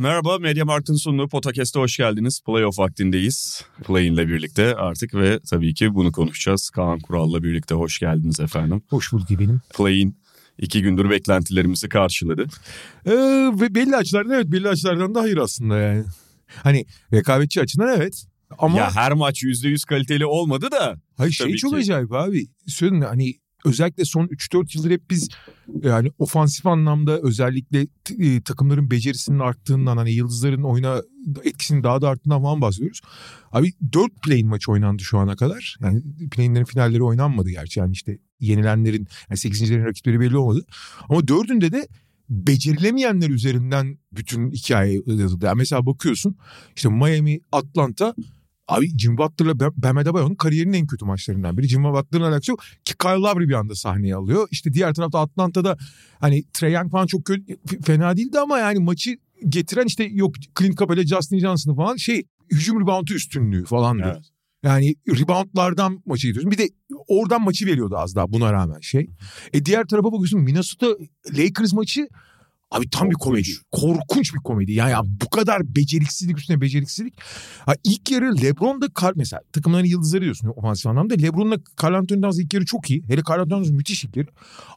Merhaba, Media Markt'ın sunduğu Podcast'a hoş geldiniz. Playoff vaktindeyiz. Play'in'le birlikte artık ve tabii ki bunu konuşacağız. Kaan Kural'la birlikte hoş geldiniz efendim. Hoş bulduk benim. Play'in iki gündür beklentilerimizi karşıladı. Ee, ve belli açılardan evet belli açılardan da hayır aslında yani. Hani rekabetçi açıdan evet. Ama Ya her maç %100 kaliteli olmadı da. hayır şey çok ki. acayip abi. Söyleyeyim hani özellikle son 3-4 yıldır hep biz yani ofansif anlamda özellikle e, takımların becerisinin arttığından hani yıldızların oyuna etkisinin daha da arttığından falan bahsediyoruz. Abi 4 play maçı oynandı şu ana kadar. Yani play'inlerin finalleri oynanmadı gerçi. Yani işte yenilenlerin yani 8.lerin rakipleri belli olmadı. Ama dördünde de becerilemeyenler üzerinden bütün hikaye yazıldı. Yani mesela bakıyorsun işte Miami, Atlanta Abi Jimmy Butler'la Bam Adebayo'nun kariyerinin en kötü maçlarından biri. Jimmy Butler'ın alakası yok ki Kyle Lowry bir anda sahneye alıyor. İşte diğer tarafta Atlanta'da hani Trae Young falan çok kötü, fena değildi ama yani maçı getiren işte yok Clint Capela, Justin Johnson falan şey hücum reboundu üstünlüğü falandı. Evet. Yani reboundlardan maçı gidiyorsun. Bir de oradan maçı veriyordu az daha buna rağmen şey. E diğer tarafa bakıyorsun Minnesota Lakers maçı abi tam bir komedi. Korkunç bir komedi. Yani ya bu kadar beceriksizlik üstüne beceriksizlik. Ha ilk yarı LeBron da Kar mesela takımların yıldızları diyorsun ofansif anlamda. LeBron'la Carl Anthony Towns ilk yarı çok iyi. Hele Carl Anthony Towns müthiş ilk yarı.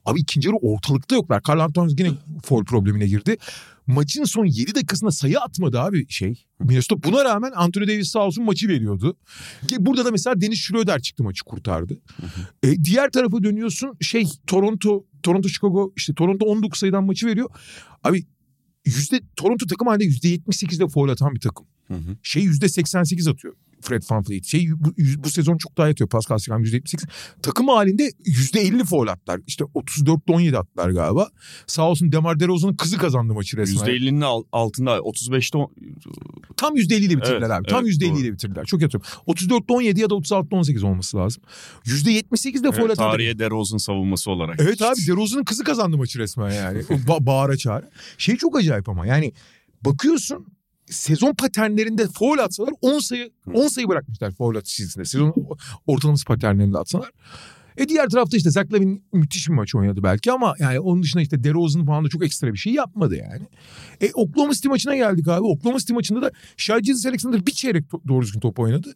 Abi ikinci yarı ortalıkta yoklar. Carl Anthony Towns yine foul problemine girdi. Maçın son 7 dakikasında sayı atmadı abi şey. Minnesota buna rağmen Anthony Davis sağ olsun maçı veriyordu. Burada da mesela Dennis Schroeder çıktı maçı kurtardı. E, diğer tarafa dönüyorsun şey Toronto Toronto Chicago işte Toronto 19 sayıdan maçı veriyor. Abi yüzde Toronto takım halinde yüzde 78'de foul atan bir takım. Hı hı. Şey yüzde 88 atıyor. Fred VanVleet. Şey bu, bu sezon çok daha yatıyor Pascal Siakam %78. Takım halinde %50 foul attılar. İşte 34'te 17 attılar galiba. Sağ olsun Demar DeRozan'ın kızı kazandı maçı resmen. %50'nin al- altında 35'te on- Tam %50 ile bitirdiler Evet, abi. Tam evet, %50 doğru. ile bitirdiler. Çok yatıyorum. 34'te 17 ya da 36'te 18 olması lazım. %78 de foul evet, atan. tarihe DeRozan savunması olarak. Evet abi DeRozan'ın kızı kazandı maçı resmen yani. Ba- bağıra çağıra. Şey çok acayip ama yani bakıyorsun sezon paternlerinde foul atsalar 10 sayı 10 sayı bırakmışlar foul atış çizgisinde. Sezon ortalaması paternlerinde atsalar. E diğer tarafta işte Zach Lavin müthiş bir maç oynadı belki ama yani onun dışında işte DeRozan falan da çok ekstra bir şey yapmadı yani. E Oklahoma City maçına geldik abi. Oklahoma City maçında da Shai Gilgeous Alexander bir çeyrek doğru düzgün top oynadı.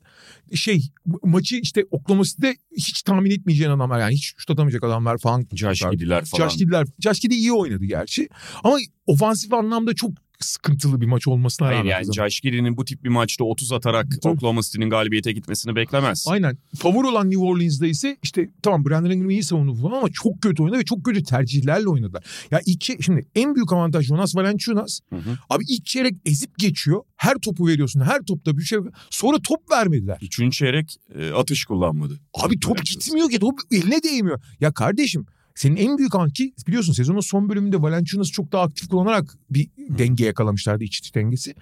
Şey maçı işte Oklahoma City'de hiç tahmin etmeyeceğin adamlar yani hiç şut atamayacak adamlar falan. Josh. Gidiler falan. Josh Giddey'ler. Josh iyi oynadı gerçi. Ama ofansif anlamda çok sıkıntılı bir maç olmasına Hayır rağmen. yani Josh Giddey'nin bu tip bir maçta 30 atarak Tabii. Oklahoma City'nin galibiyete gitmesini beklemez. Aynen. Favori olan New Orleans'da ise işte tamam Brandon Ingram iyi savundu falan ama çok kötü oynadı ve çok kötü tercihlerle oynadılar. Ya şey- şimdi en büyük avantaj Jonas Valanciunas. Hı hı. Abi ilk çeyrek ezip geçiyor. Her topu veriyorsun. Her topta bir şey. Sonra top vermediler. Üçüncü çeyrek e, atış kullanmadı. Abi top gitmiyor ki. Top eline değmiyor. Ya kardeşim senin en büyük anki biliyorsun sezonun son bölümünde Valanciunas'ı çok daha aktif kullanarak bir denge yakalamışlardı iç içe dengesi.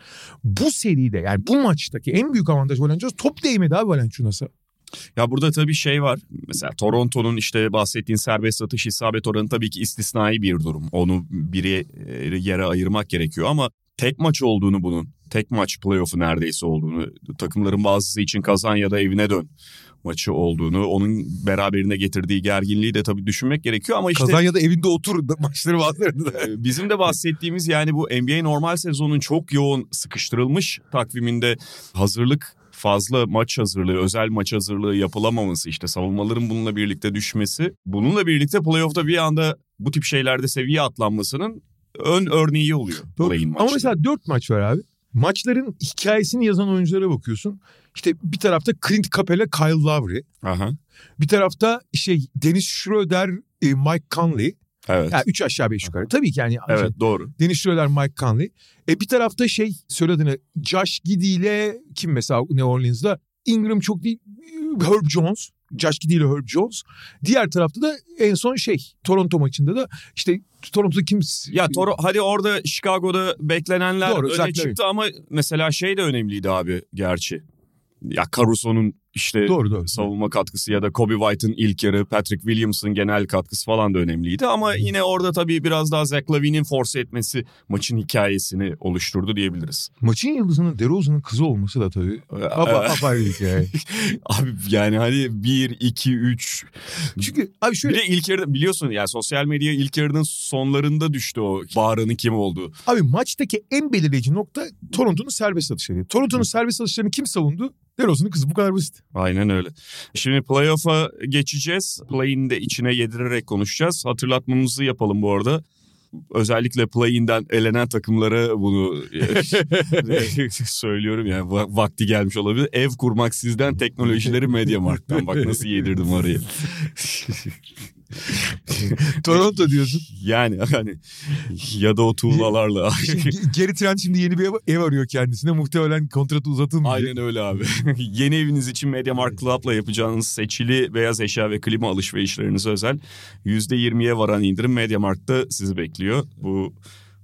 Bu seride yani bu maçtaki en büyük avantaj Valanciunas top değmedi abi Valanciunas'a. Ya burada tabii şey var. Mesela Toronto'nun işte bahsettiğin serbest atış isabet oranı tabii ki istisnai bir durum. Onu biri e, yere ayırmak gerekiyor ama tek maç olduğunu bunun, tek maç playoff'u neredeyse olduğunu, takımların bazısı için kazan ya da evine dön maçı olduğunu, onun beraberine getirdiği gerginliği de tabii düşünmek gerekiyor ama işte Kazan ya da evinde otur maçları bazılarında da. bizim de bahsettiğimiz yani bu NBA normal sezonun çok yoğun sıkıştırılmış takviminde hazırlık fazla maç hazırlığı, özel maç hazırlığı yapılamaması işte savunmaların bununla birlikte düşmesi. Bununla birlikte playoff'ta bir anda bu tip şeylerde seviye atlanmasının ön örneği oluyor. Doğru. Ama mesela dört maç var abi. Maçların hikayesini yazan oyunculara bakıyorsun. İşte bir tarafta Clint Capela, Kyle Lowry. Aha, Bir tarafta şey Dennis Schroeder, e, Mike Conley. evet. Yani üç aşağı beş yukarı. Tabii ki yani Evet doğru. Dennis Schroeder, Mike Conley. E bir tarafta şey söylediğini Josh Giddey ile kim mesela New Orleans'da? Ingram çok değil. Herb Jones. Josh Giddey ile Herb Jones. Diğer tarafta da en son şey Toronto maçında da işte Toronto'da kim? Ya Toro hadi orada Chicago'da beklenenler Doğru, öne çıktı ama mesela şey de önemliydi abi gerçi. Ya Caruso'nun işte Doğru doğru. savunma katkısı ya da Kobe White'ın ilk yarı, Patrick Williams'ın genel katkısı falan da önemliydi. Ama yine orada tabii biraz daha Zach Lavine'in force etmesi maçın hikayesini oluşturdu diyebiliriz. Maçın yıldızının DeRozan'ın kızı olması da tabii. Apa, apayrı bir hikaye. Abi yani hani 1, 2, 3. Çünkü abi Bir şöyle de ilk yarıda biliyorsun yani sosyal medya ilk yarının sonlarında düştü o bağıranın kim olduğu. abi maçtaki en belirleyici nokta Toronto'nun serbest atışları. Toronto'nun serbest atışlarını kim savundu? DeRozan'ın kızı bu kadar basit. Aynen öyle. Şimdi playoff'a geçeceğiz. Play'in de içine yedirerek konuşacağız. Hatırlatmamızı yapalım bu arada. Özellikle play-in'den elenen takımlara bunu söylüyorum yani va- vakti gelmiş olabilir. Ev kurmak sizden teknolojileri Mediamarkt'tan. Bak nasıl yedirdim orayı. Toronto diyorsun. Yani hani ya da o tuğlalarla. Geri Trent şimdi yeni bir ev, ev arıyor kendisine. Muhtemelen kontratı uzatılmayacak. Aynen öyle abi. Yeni eviniz için MediaMarkt Club'la yapacağınız seçili beyaz eşya ve klima alışverişlerinize özel %20'ye varan indirim MediaMarkt'ta sizi bekliyor. Bu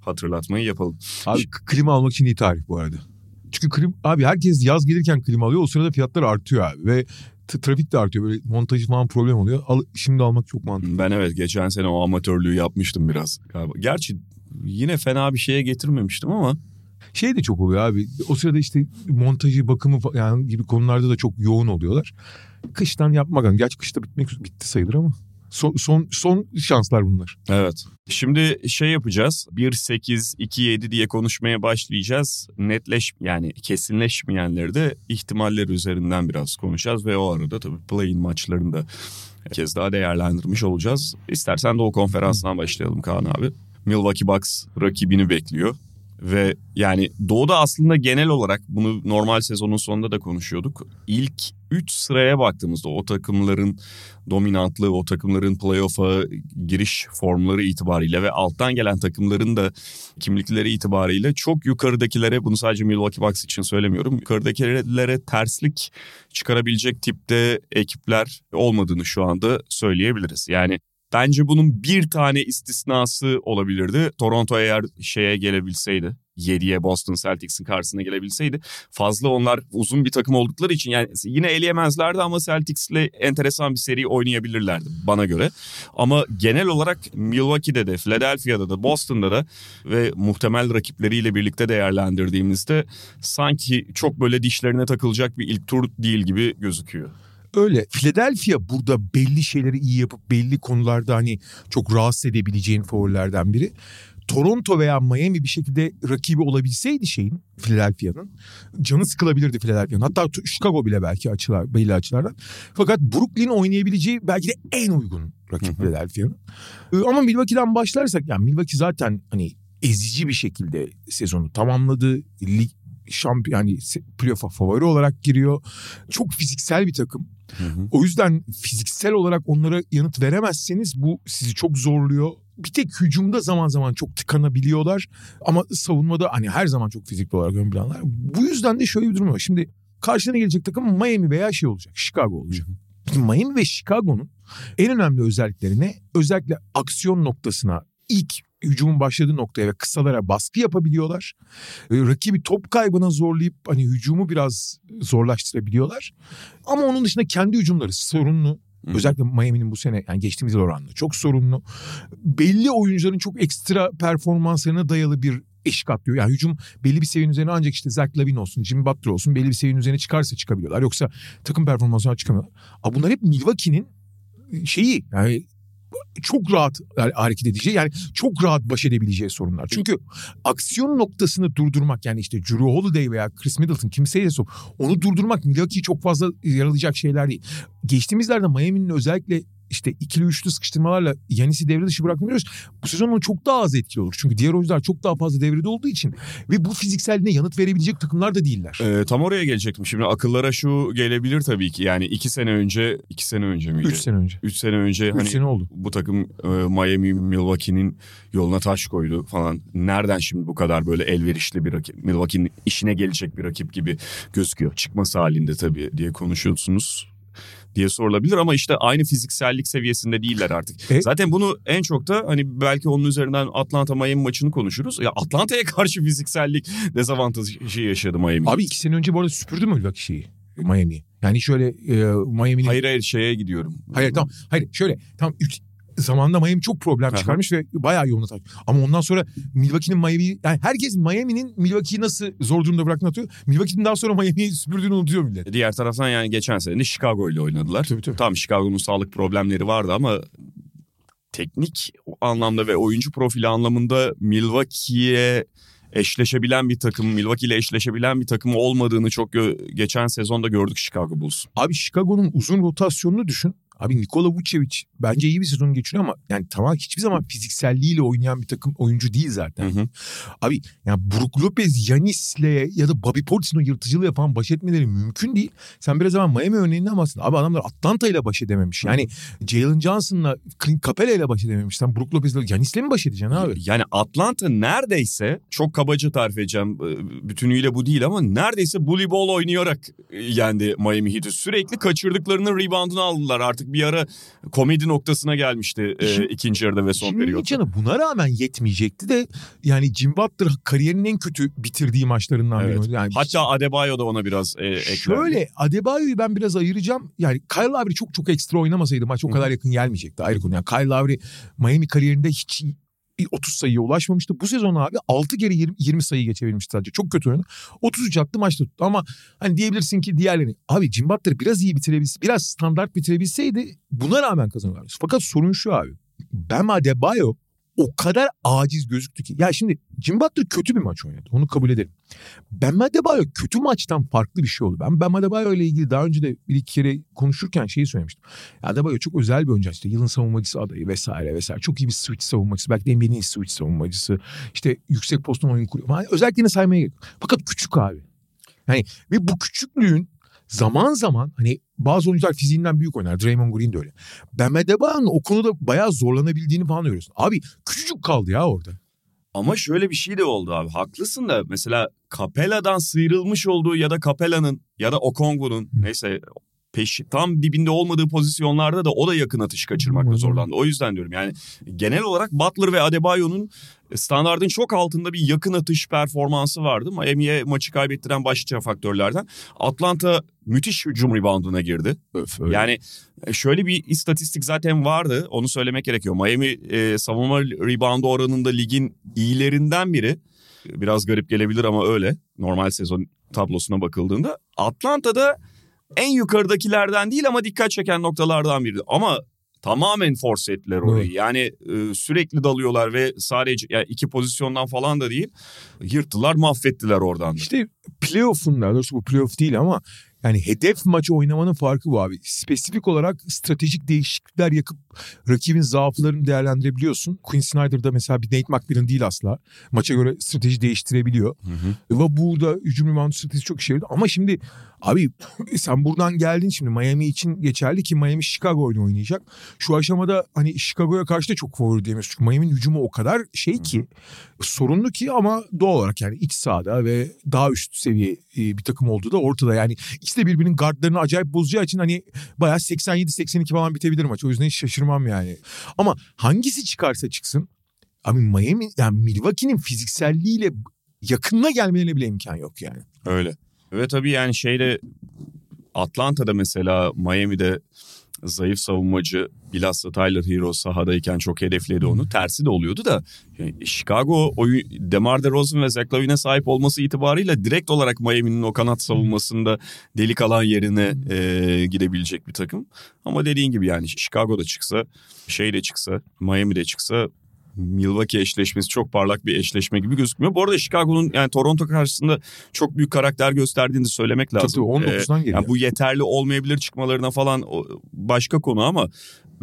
hatırlatmayı yapalım. Abi klima almak için iyi tarih bu arada. Çünkü klim, abi herkes yaz gelirken klima alıyor. O sırada fiyatlar artıyor abi. Ve trafik de artıyor. Böyle montajı falan problem oluyor. Al, şimdi almak çok mantıklı. Ben evet geçen sene o amatörlüğü yapmıştım biraz galiba. Gerçi yine fena bir şeye getirmemiştim ama Şey de çok oluyor abi. O sırada işte montajı, bakımı yani gibi konularda da çok yoğun oluyorlar. Kıştan yapmak. Gerçi kışta bitmek bitti sayılır ama. Son, son, son şanslar bunlar. Evet. Şimdi şey yapacağız. 1-8, 2-7 diye konuşmaya başlayacağız. Netleş yani kesinleşmeyenleri de ihtimaller üzerinden biraz konuşacağız. Ve o arada tabii play-in maçlarını da kez daha değerlendirmiş olacağız. İstersen de o konferansdan başlayalım Kaan abi. Milwaukee Bucks rakibini bekliyor. Ve yani Doğu'da aslında genel olarak bunu normal sezonun sonunda da konuşuyorduk. İlk 3 sıraya baktığımızda o takımların dominantlığı, o takımların playoff'a giriş formları itibariyle ve alttan gelen takımların da kimlikleri itibariyle çok yukarıdakilere bunu sadece Milwaukee Bucks için söylemiyorum. Yukarıdakilere terslik çıkarabilecek tipte ekipler olmadığını şu anda söyleyebiliriz. Yani Bence bunun bir tane istisnası olabilirdi. Toronto eğer şeye gelebilseydi. 7'ye Boston Celtics'in karşısına gelebilseydi. Fazla onlar uzun bir takım oldukları için yani yine eleyemezlerdi ama Celtics'le enteresan bir seri oynayabilirlerdi bana göre. Ama genel olarak Milwaukee'de de, Philadelphia'da da, Boston'da da ve muhtemel rakipleriyle birlikte değerlendirdiğimizde sanki çok böyle dişlerine takılacak bir ilk tur değil gibi gözüküyor. Öyle. Philadelphia burada belli şeyleri iyi yapıp belli konularda hani çok rahatsız edebileceğin favorilerden biri. Toronto veya Miami bir şekilde rakibi olabilseydi şeyin Philadelphia'nın canı sıkılabilirdi Philadelphia'nın. Hatta Chicago bile belki açılar belli açılardan. Fakat Brooklyn oynayabileceği belki de en uygun rakip Philadelphia'nın. Ee, Ama Milwaukee'den başlarsak yani Milwaukee zaten hani ezici bir şekilde sezonu tamamladı. Lig şampiyon yani playoff'a favori olarak giriyor. Çok fiziksel bir takım. O yüzden fiziksel olarak onlara yanıt veremezseniz bu sizi çok zorluyor. Bir tek hücumda zaman zaman çok tıkanabiliyorlar. Ama savunmada hani her zaman çok fizikli olarak ön planlar. Bu yüzden de şöyle bir durum var. Şimdi karşına gelecek takım Miami veya şey olacak. Chicago olacak. Şimdi Miami ve Chicago'nun en önemli özelliklerine özellikle aksiyon noktasına ilk hücumun başladığı noktaya ve kısalara baskı yapabiliyorlar. Rakibi top kaybına zorlayıp hani hücumu biraz zorlaştırabiliyorlar. Ama onun dışında kendi hücumları sorunlu. Hı. Özellikle Miami'nin bu sene yani geçtiğimiz yıl oranla çok sorunlu. Belli oyuncuların çok ekstra performanslarına dayalı bir eşik atlıyor. Yani hücum belli bir seviyenin üzerine ancak işte Zach Lavine olsun, Jimmy Butler olsun belli bir seviyenin üzerine çıkarsa çıkabiliyorlar. Yoksa takım performansına çıkamıyorlar. Ama bunlar hep Milwaukee'nin şeyi yani çok rahat hareket edeceği yani çok rahat baş edebileceği sorunlar. Çünkü aksiyon noktasını durdurmak yani işte Drew Holiday veya Chris Middleton kimseye sok onu durdurmak Milwaukee'yi çok fazla yaralayacak şeyler değil. Geçtiğimizlerde Miami'nin özellikle işte ikili üçlü sıkıştırmalarla Yanis'i devre dışı bırakmıyoruz. Bu sezon onun çok daha az etkili olur. Çünkü diğer oyuncular çok daha fazla devrede olduğu için ve bu fizikselliğine yanıt verebilecek takımlar da değiller. Ee, tam oraya gelecektim. Şimdi akıllara şu gelebilir tabii ki. Yani iki sene önce, iki sene önce miydi? Üç sene önce. Üç sene önce Üç hani sene oldu. bu takım e, Miami, Milwaukee'nin yoluna taş koydu falan. Nereden şimdi bu kadar böyle elverişli bir rakip? Milwaukee'nin işine gelecek bir rakip gibi gözüküyor. Çıkması halinde tabii diye konuşuyorsunuz diye sorulabilir ama işte aynı fiziksellik seviyesinde değiller artık. E- Zaten bunu en çok da hani belki onun üzerinden Atlanta Miami maçını konuşuruz. Ya Atlanta'ya karşı fiziksellik dezavantajı yaşadı Miami. Abi iki sene önce bu arada süpürdü mü Milwaukee şeyi? Miami. Yani şöyle e, Miami'nin... Hayır hayır şeye gidiyorum. Hayır tamam. Hayır şöyle. Tam üç, zamanında Miami çok problem çıkarmış ve bayağı yoğun atak. Ama ondan sonra Milwaukee'nin Miami yani herkes Miami'nin Milwaukee'yi nasıl zor durumda bıraktığını atıyor. Milwaukee'nin daha sonra Miami'yi süpürdüğünü unutuyor millet. Diğer taraftan yani geçen sene de Chicago ile oynadılar. Tabii, tabii. Tamam Chicago'nun sağlık problemleri vardı ama teknik anlamda ve oyuncu profili anlamında Milwaukee'ye eşleşebilen bir takım, Milwaukee ile eşleşebilen bir takım olmadığını çok geçen sezonda gördük Chicago Bulls. Abi Chicago'nun uzun rotasyonunu düşün. Abi Nikola Vucevic bence iyi bir sezon geçiriyor ama yani tamam hiçbir zaman fizikselliğiyle oynayan bir takım oyuncu değil zaten. Hı hı. Abi yani Brook Lopez, Yanis'le ya da Bobby Portis'in o yırtıcılığı yapan baş etmeleri mümkün değil. Sen biraz zaman Miami örneğinden bahsettin. Abi adamlar Atlanta ile baş edememiş. Yani Jalen Johnson'la Clint Capela ile baş edememiş. Sen Brook Lopez'le Yanis'le mi baş edeceksin abi? Yani Atlanta neredeyse çok kabaca tarif edeceğim e, bütünüyle bu değil ama neredeyse bully ball oynayarak yendi Miami Heat'i. Sürekli kaçırdıklarının reboundunu aldılar. Artık bir ara komedi noktasına gelmişti e, ikinci yarıda ve son periyotta. canı buna rağmen yetmeyecekti de yani Jim Butler kariyerinin en kötü bitirdiği maçlarından Evet. biri. Yani Hatta Adebayo da ona biraz e, eklendi. Şöyle Adebayo'yu ben biraz ayıracağım. Yani Kyle Lowry çok çok ekstra oynamasaydı maç o kadar yakın gelmeyecekti. Ayrı konu. Yani Kyle Lowry Miami kariyerinde hiç 30 sayıya ulaşmamıştı. Bu sezon abi 6 kere 20, 20 sayı geçebilmişti sadece. Çok kötü oynadı. 33 attı maçta tuttu ama hani diyebilirsin ki diğerleri. Abi Jim Butler biraz iyi bitirebilse, biraz standart bitirebilseydi buna rağmen kazanırlardı. Fakat sorun şu abi. Bam Adebayo o kadar aciz gözüktü ki. Ya şimdi Jim Butler kötü bir maç oynadı. Onu kabul edelim. Bam Adebayo kötü maçtan farklı bir şey oldu. Ben Bam Adebayo ile ilgili daha önce de bir iki kere konuşurken şeyi söylemiştim. Adebayo çok özel bir oyuncu. İşte yılın savunmacısı adayı vesaire vesaire. Çok iyi bir switch savunmacısı. Belki de NBA'nin switch savunmacısı. İşte yüksek posttan oyun kuruyor. Yani özelliklerini saymaya gerek. Fakat küçük abi. Yani ve bu küçüklüğün zaman zaman hani bazı oyuncular fiziğinden büyük oynar. Draymond Green de öyle. Bam Adebayo'nun o konuda bayağı zorlanabildiğini falan görüyorsun. Abi küçücük kaldı ya orada. Ama şöyle bir şey de oldu abi. Haklısın da mesela Capela'dan sıyrılmış olduğu ya da Capela'nın ya da Okongwu'nun neyse peşi tam dibinde olmadığı pozisyonlarda da o da yakın atış kaçırmakta zorlandı. O yüzden diyorum yani genel olarak Butler ve Adebayo'nun standardın çok altında bir yakın atış performansı vardı. Miami'ye maçı kaybettiren başlıca faktörlerden. Atlanta müthiş hücum rebounduna girdi. Öf, öyle. Yani e, şöyle bir istatistik zaten vardı. Onu söylemek gerekiyor. Miami e, savunma rebound oranında ligin iyilerinden biri. Biraz garip gelebilir ama öyle. Normal sezon tablosuna bakıldığında. Atlanta'da en yukarıdakilerden değil ama dikkat çeken noktalardan biri. Ama tamamen force ettiler orayı. Evet. Yani e, sürekli dalıyorlar ve sadece yani iki pozisyondan falan da değil. Yırttılar mahvettiler oradan da. İşte playoff'un daha doğrusu bu playoff değil ama yani hedef maçı oynamanın farkı bu abi. Spesifik olarak stratejik değişiklikler yakıp rakibin zaaflarını değerlendirebiliyorsun. Quinn Snyder'da mesela bir Nate McMillan değil asla. Maça göre strateji değiştirebiliyor. Hı hı. Ve burada hücum rebound stratejisi çok işe yaradı. Ama şimdi abi sen buradan geldin şimdi Miami için geçerli ki Miami Chicago oyunu oynayacak. Şu aşamada hani Chicago'ya karşı da çok favori diyemiyoruz. Çünkü Miami'nin hücumu o kadar şey ki sorunlu ki ama doğal olarak yani iç sahada ve daha üst seviye e, bir takım olduğu da ortada. Yani ikisi de birbirinin gardlarını acayip bozacağı için hani bayağı 87-82 falan bitebilir maç. O yüzden hiç şaşırmam yani. Ama hangisi çıkarsa çıksın abi Miami yani Milwaukee'nin fizikselliğiyle yakınına gelmelerine bile imkan yok yani. Öyle. Ve tabii yani şeyde Atlanta'da mesela Miami'de zayıf savunmacı bilhassa Tyler Hero sahadayken çok hedefledi onu. Tersi de oluyordu da yani Chicago oyun, DeMar DeRozan ve Zach Lavine'e sahip olması itibarıyla direkt olarak Miami'nin o kanat savunmasında delik alan yerine e, gidebilecek bir takım. Ama dediğin gibi yani Chicago'da çıksa, şey de çıksa, Miami'de çıksa Milwaukee eşleşmesi çok parlak bir eşleşme gibi gözükmüyor. Bu arada Chicago'nun yani Toronto karşısında çok büyük karakter gösterdiğini de söylemek lazım. Tabii 19'dan Ee, geliyor. yani bu yeterli olmayabilir çıkmalarına falan başka konu ama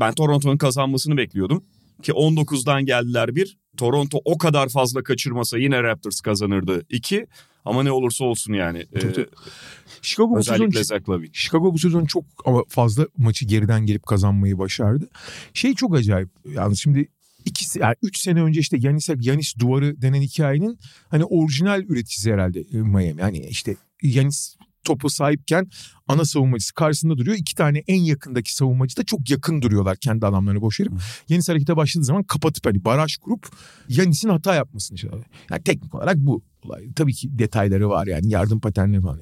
ben Toronto'nun kazanmasını bekliyordum. Ki 19'dan geldiler bir. Toronto o kadar fazla kaçırmasa yine Raptors kazanırdı. iki. Ama ne olursa olsun yani. Ee. Chicago bu sezon. Chicago bu sezon çok ama fazla maçı geriden gelip kazanmayı başardı. Şey çok acayip. Yalnız şimdi iki, yani üç sene önce işte Yanis, Yanis duvarı denen hikayenin hani orijinal üreticisi herhalde e, Miami. Yani işte Yanis topu sahipken ana savunmacısı karşısında duruyor. İki tane en yakındaki savunmacı da çok yakın duruyorlar kendi adamlarını boş verip. Yanis harekete başladığı zaman kapatıp hani baraj kurup Yanis'in hata yapmasını istiyorlar. Yani teknik olarak bu olay. Tabii ki detayları var yani yardım paternleri falan.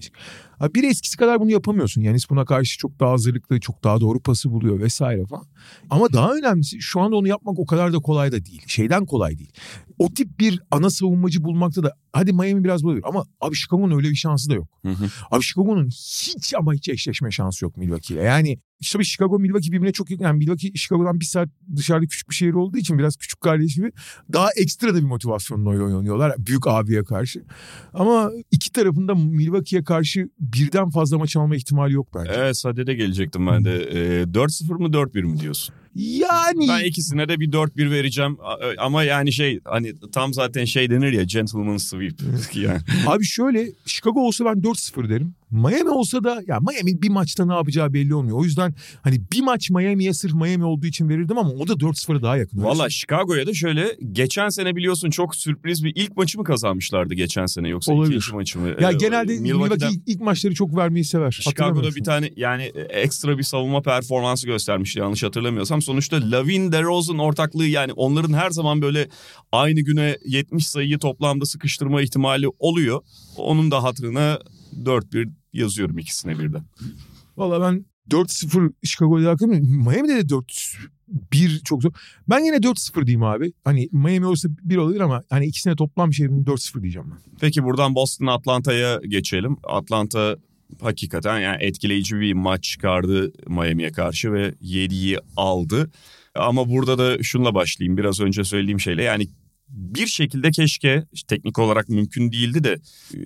Abi bir eskisi kadar bunu yapamıyorsun. Yanis buna karşı çok daha hazırlıklı, çok daha doğru pası buluyor vesaire falan. Ama daha önemlisi şu anda onu yapmak o kadar da kolay da değil. Şeyden kolay değil. O tip bir ana savunmacı bulmakta da hadi Miami biraz bulabilir ama abi Chicago'nun öyle bir şansı da yok. Hı hı. Abi Chicago'nun hiç ama hiç eşleşme şansı yok Milwaukee ile. Yani işte bir Chicago Milwaukee birbirine çok yakın. Yani Milwaukee Chicago'dan bir saat dışarıda küçük bir şehir olduğu için biraz küçük kardeş gibi daha ekstra da bir motivasyonla oynuyorlar büyük abiye karşı. Ama iki tarafında Milwaukee'ye karşı birden fazla maç alma ihtimali yok bence. Evet Sade'de gelecektim ben de. Ee, 4-0 mı 4-1 mi diyorsun? Yani Ben ikisine de bir 4-1 vereceğim. A- Ama yani şey hani tam zaten şey denir ya gentleman sweep. Yani. abi şöyle Chicago olsa ben 4-0 derim. Miami olsa da ya Miami bir maçta ne yapacağı belli olmuyor. O yüzden hani bir maç Miami'ye sırf Miami olduğu için verirdim ama o da 4-0'a daha yakın. Valla Chicago'ya da şöyle geçen sene biliyorsun çok sürpriz bir ilk maçı mı kazanmışlardı geçen sene yoksa Olabilir. ikinci maçı mı? Ya Ee, genelde Milwaukee'den- Milwaukee ilk, maçları çok vermeyi sever. Chicago'da bir tane yani ekstra bir savunma performansı göstermişti yanlış hatırlamıyorsam. Sonuçta Lavin DeRozan ortaklığı yani onların her zaman böyle aynı güne 70 sayıyı toplamda sıkıştırma ihtimali oluyor. Onun da hatırına 4-1 yazıyorum ikisine birden. Valla ben 4-0 Chicago'ya yakın Miami'de de 4-1 çok zor. Ben yine 4-0 diyeyim abi. Hani Miami olsa 1 olabilir ama hani ikisine toplam şey 4-0 diyeceğim ben. Peki buradan Boston Atlanta'ya geçelim. Atlanta hakikaten yani etkileyici bir maç çıkardı Miami'ye karşı ve 7'yi aldı. Ama burada da şunla başlayayım biraz önce söylediğim şeyle yani bir şekilde keşke teknik olarak mümkün değildi de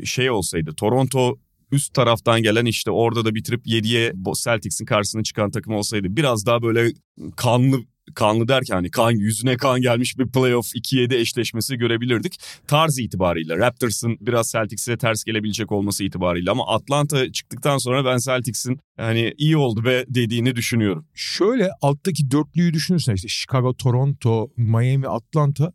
şey olsaydı Toronto üst taraftan gelen işte orada da bitirip 7'ye Celtics'in karşısına çıkan takım olsaydı biraz daha böyle kanlı kanlı derken hani kan yüzüne kan gelmiş bir playoff 2-7 eşleşmesi görebilirdik. Tarz itibariyle Raptors'ın biraz Celtics'e ters gelebilecek olması itibariyle ama Atlanta çıktıktan sonra ben Celtics'in hani iyi oldu be dediğini düşünüyorum. Şöyle alttaki dörtlüyü düşünürsen işte Chicago, Toronto, Miami, Atlanta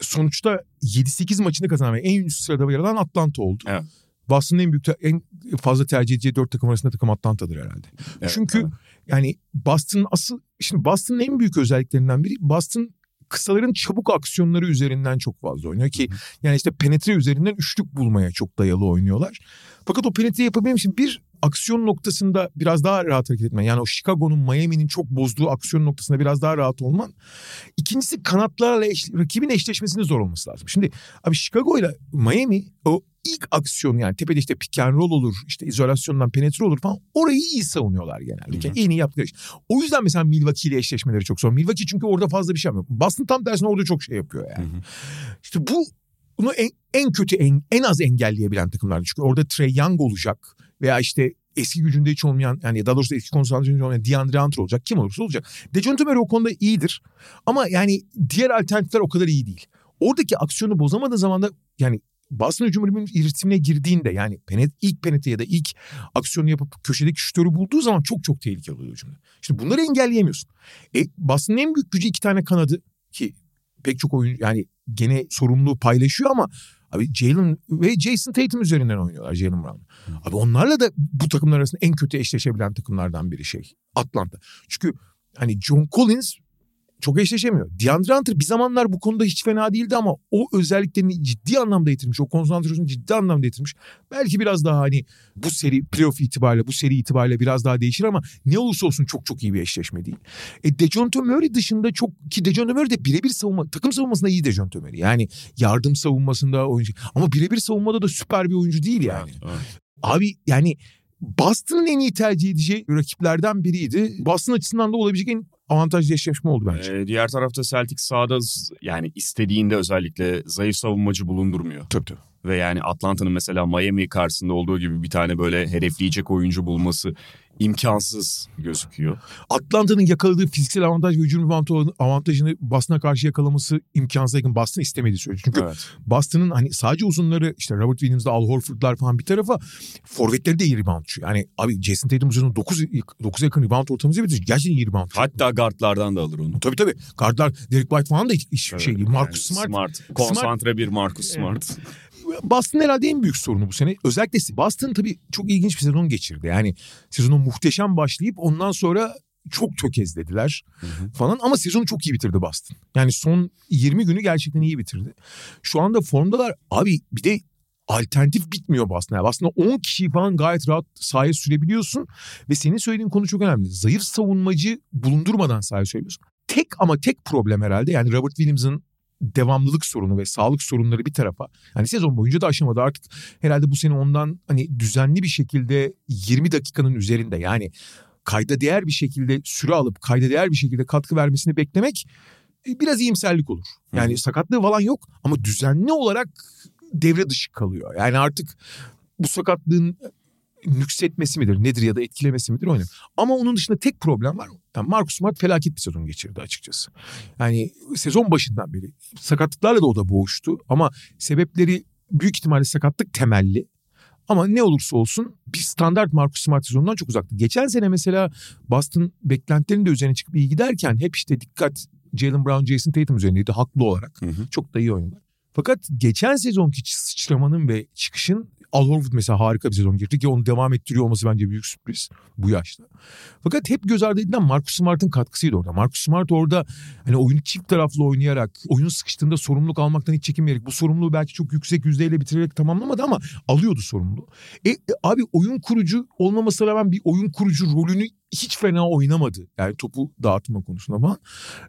sonuçta 7-8 maçını kazanan ve en üst sırada yer alan Atlanta oldu. Evet. Boston'ın en büyük en fazla tercih edeceği dört takım arasında takım Atlanta'dır herhalde. Evet, Çünkü evet. yani Boston'ın asıl şimdi Boston'ın en büyük özelliklerinden biri Boston kısaların çabuk aksiyonları üzerinden çok fazla oynuyor ki yani işte penetre üzerinden üçlük bulmaya çok dayalı oynuyorlar. Fakat o penetre yapabilmek için bir aksiyon noktasında biraz daha rahat hareket etmen. Yani o Chicago'nun Miami'nin çok bozduğu aksiyon noktasında biraz daha rahat olman. İkincisi kanatlarla eş, rakibin eşleşmesinin zor olması lazım. Şimdi abi Chicago ile Miami o ilk aksiyon yani tepede işte pick and roll olur işte izolasyondan penetre olur falan orayı iyi savunuyorlar genelde. Yani en iyi yaptıkları iş. O yüzden mesela Milwaukee ile eşleşmeleri çok zor. Milwaukee çünkü orada fazla bir şey yapmıyor. Boston tam tersine orada çok şey yapıyor yani. İşte bu bunu en, en kötü en, en az engelleyebilen takımlar. Çünkü orada Trey Young olacak veya işte eski gücünde hiç olmayan yani daha doğrusu eski konsantrasyonda olmayan DeAndre Hunter olacak. Kim olursa olacak. Dejounte Murray o konuda iyidir. Ama yani diğer alternatifler o kadar iyi değil. Oradaki aksiyonu bozamadığı zaman da yani Boston hücumunun ritmine girdiğinde yani penet, ilk penetre ya da ilk aksiyonu yapıp köşedeki şütörü bulduğu zaman çok çok tehlikeli oluyor hücumda. İşte bunları engelleyemiyorsun. E, Boston'ın en büyük gücü iki tane kanadı ki pek çok oyun yani gene sorumluluğu paylaşıyor ama abi Jalen ve Jason Tatum üzerinden oynuyorlar Jalen Brown. Abi onlarla da bu takımlar arasında en kötü eşleşebilen takımlardan biri şey Atlanta. Çünkü hani John Collins çok eşleşemiyor. DeAndre Hunter bir zamanlar bu konuda hiç fena değildi ama o özelliklerini ciddi anlamda yitirmiş. O konsantrasyonu ciddi anlamda yitirmiş. Belki biraz daha hani bu seri playoff itibariyle bu seri itibariyle biraz daha değişir ama ne olursa olsun çok çok iyi bir eşleşme değil. E Dejounte Murray dışında çok ki Dejounte Murray de birebir savunma takım savunmasında iyi Dejounte Murray. Yani yardım savunmasında oyuncu ama birebir savunmada da süper bir oyuncu değil yani. Abi yani Boston'ın en iyi tercih edeceği rakiplerden biriydi. Boston açısından da olabilecek en avantajlı eşleşme oldu bence. Ee, diğer tarafta Celtic sahada yani istediğinde özellikle zayıf savunmacı bulundurmuyor. Tabii tabii. Ve yani Atlanta'nın mesela Miami karşısında olduğu gibi bir tane böyle hedefleyecek oyuncu bulması imkansız gözüküyor. Atlanta'nın yakaladığı fiziksel avantaj ve hücum avantajını- avantajını Boston'a karşı yakalaması imkansız. Yakın Boston istemediği söyledi. Çünkü Evet. Boston'ın hani sadece uzunları işte Robert Williams'da Al Horford'lar falan bir tarafa forvetleri de iyi reboundçu. Yani abi Jason Tatum üzerinde 9, 9 yakın rebound ortamımızı bitirdi. Gerçekten iyi rebound. Hatta guardlardan da alır onu. Tabii tabii. Guardlar Derek White falan da hiç Evet, şey değil. Marcus yani Smart. Konsantre bir Marcus Evet. Boston herhalde en büyük sorunu bu sene. Özellikle Boston tabii çok ilginç bir sezon geçirdi. Yani sezonu muhteşem başlayıp ondan sonra çok tökezlediler falan ama sezonu çok iyi bitirdi Boston. Yani son 20 günü gerçekten iyi bitirdi. Şu anda formdalar abi bir de alternatif bitmiyor Boston. Yani aslında 10 kişi falan gayet rahat sahaya sürebiliyorsun ve senin söylediğin konu çok önemli. Zayıf savunmacı bulundurmadan sahaya sürebiliyorsun. Tek ama tek problem herhalde yani Robert Williams'ın devamlılık sorunu ve sağlık sorunları bir tarafa. Hani sezon boyunca da aşamadı artık herhalde bu sene ondan hani düzenli bir şekilde 20 dakikanın üzerinde yani kayda değer bir şekilde süre alıp kayda değer bir şekilde katkı vermesini beklemek e, biraz iyimserlik olur. Yani Hı. sakatlığı falan yok ama düzenli olarak devre dışı kalıyor. Yani artık bu sakatlığın nüksetmesi midir nedir ya da etkilemesi midir oynamıyor. Ama onun dışında tek problem var. Yani Marcus Smart felaket bir sezon geçirdi açıkçası. Yani sezon başından beri sakatlıklarla da o da boğuştu ama sebepleri büyük ihtimalle sakatlık temelli. Ama ne olursa olsun bir standart Marcus Smart sezonundan çok uzaktı. Geçen sene mesela Boston beklentilerinin de üzerine çıkıp iyi giderken hep işte dikkat Jalen Brown, Jason Tatum üzerindeydi haklı olarak. Hı hı. Çok da iyi oynadılar. Fakat geçen sezonki sıçramanın ve çıkışın Al Horford mesela harika bir sezon girdi ki onu devam ettiriyor olması bence büyük sürpriz bu yaşta. Fakat hep göz ardı edilen Marcus Smart'ın katkısıydı orada. Marcus Smart orada hani oyunu çift taraflı oynayarak, oyun sıkıştığında sorumluluk almaktan hiç çekinmeyerek bu sorumluluğu belki çok yüksek yüzdeyle bitirerek tamamlamadı ama alıyordu sorumluluğu. E, e abi oyun kurucu olmamasına rağmen bir oyun kurucu rolünü hiç fena oynamadı. Yani topu dağıtma konusunda falan.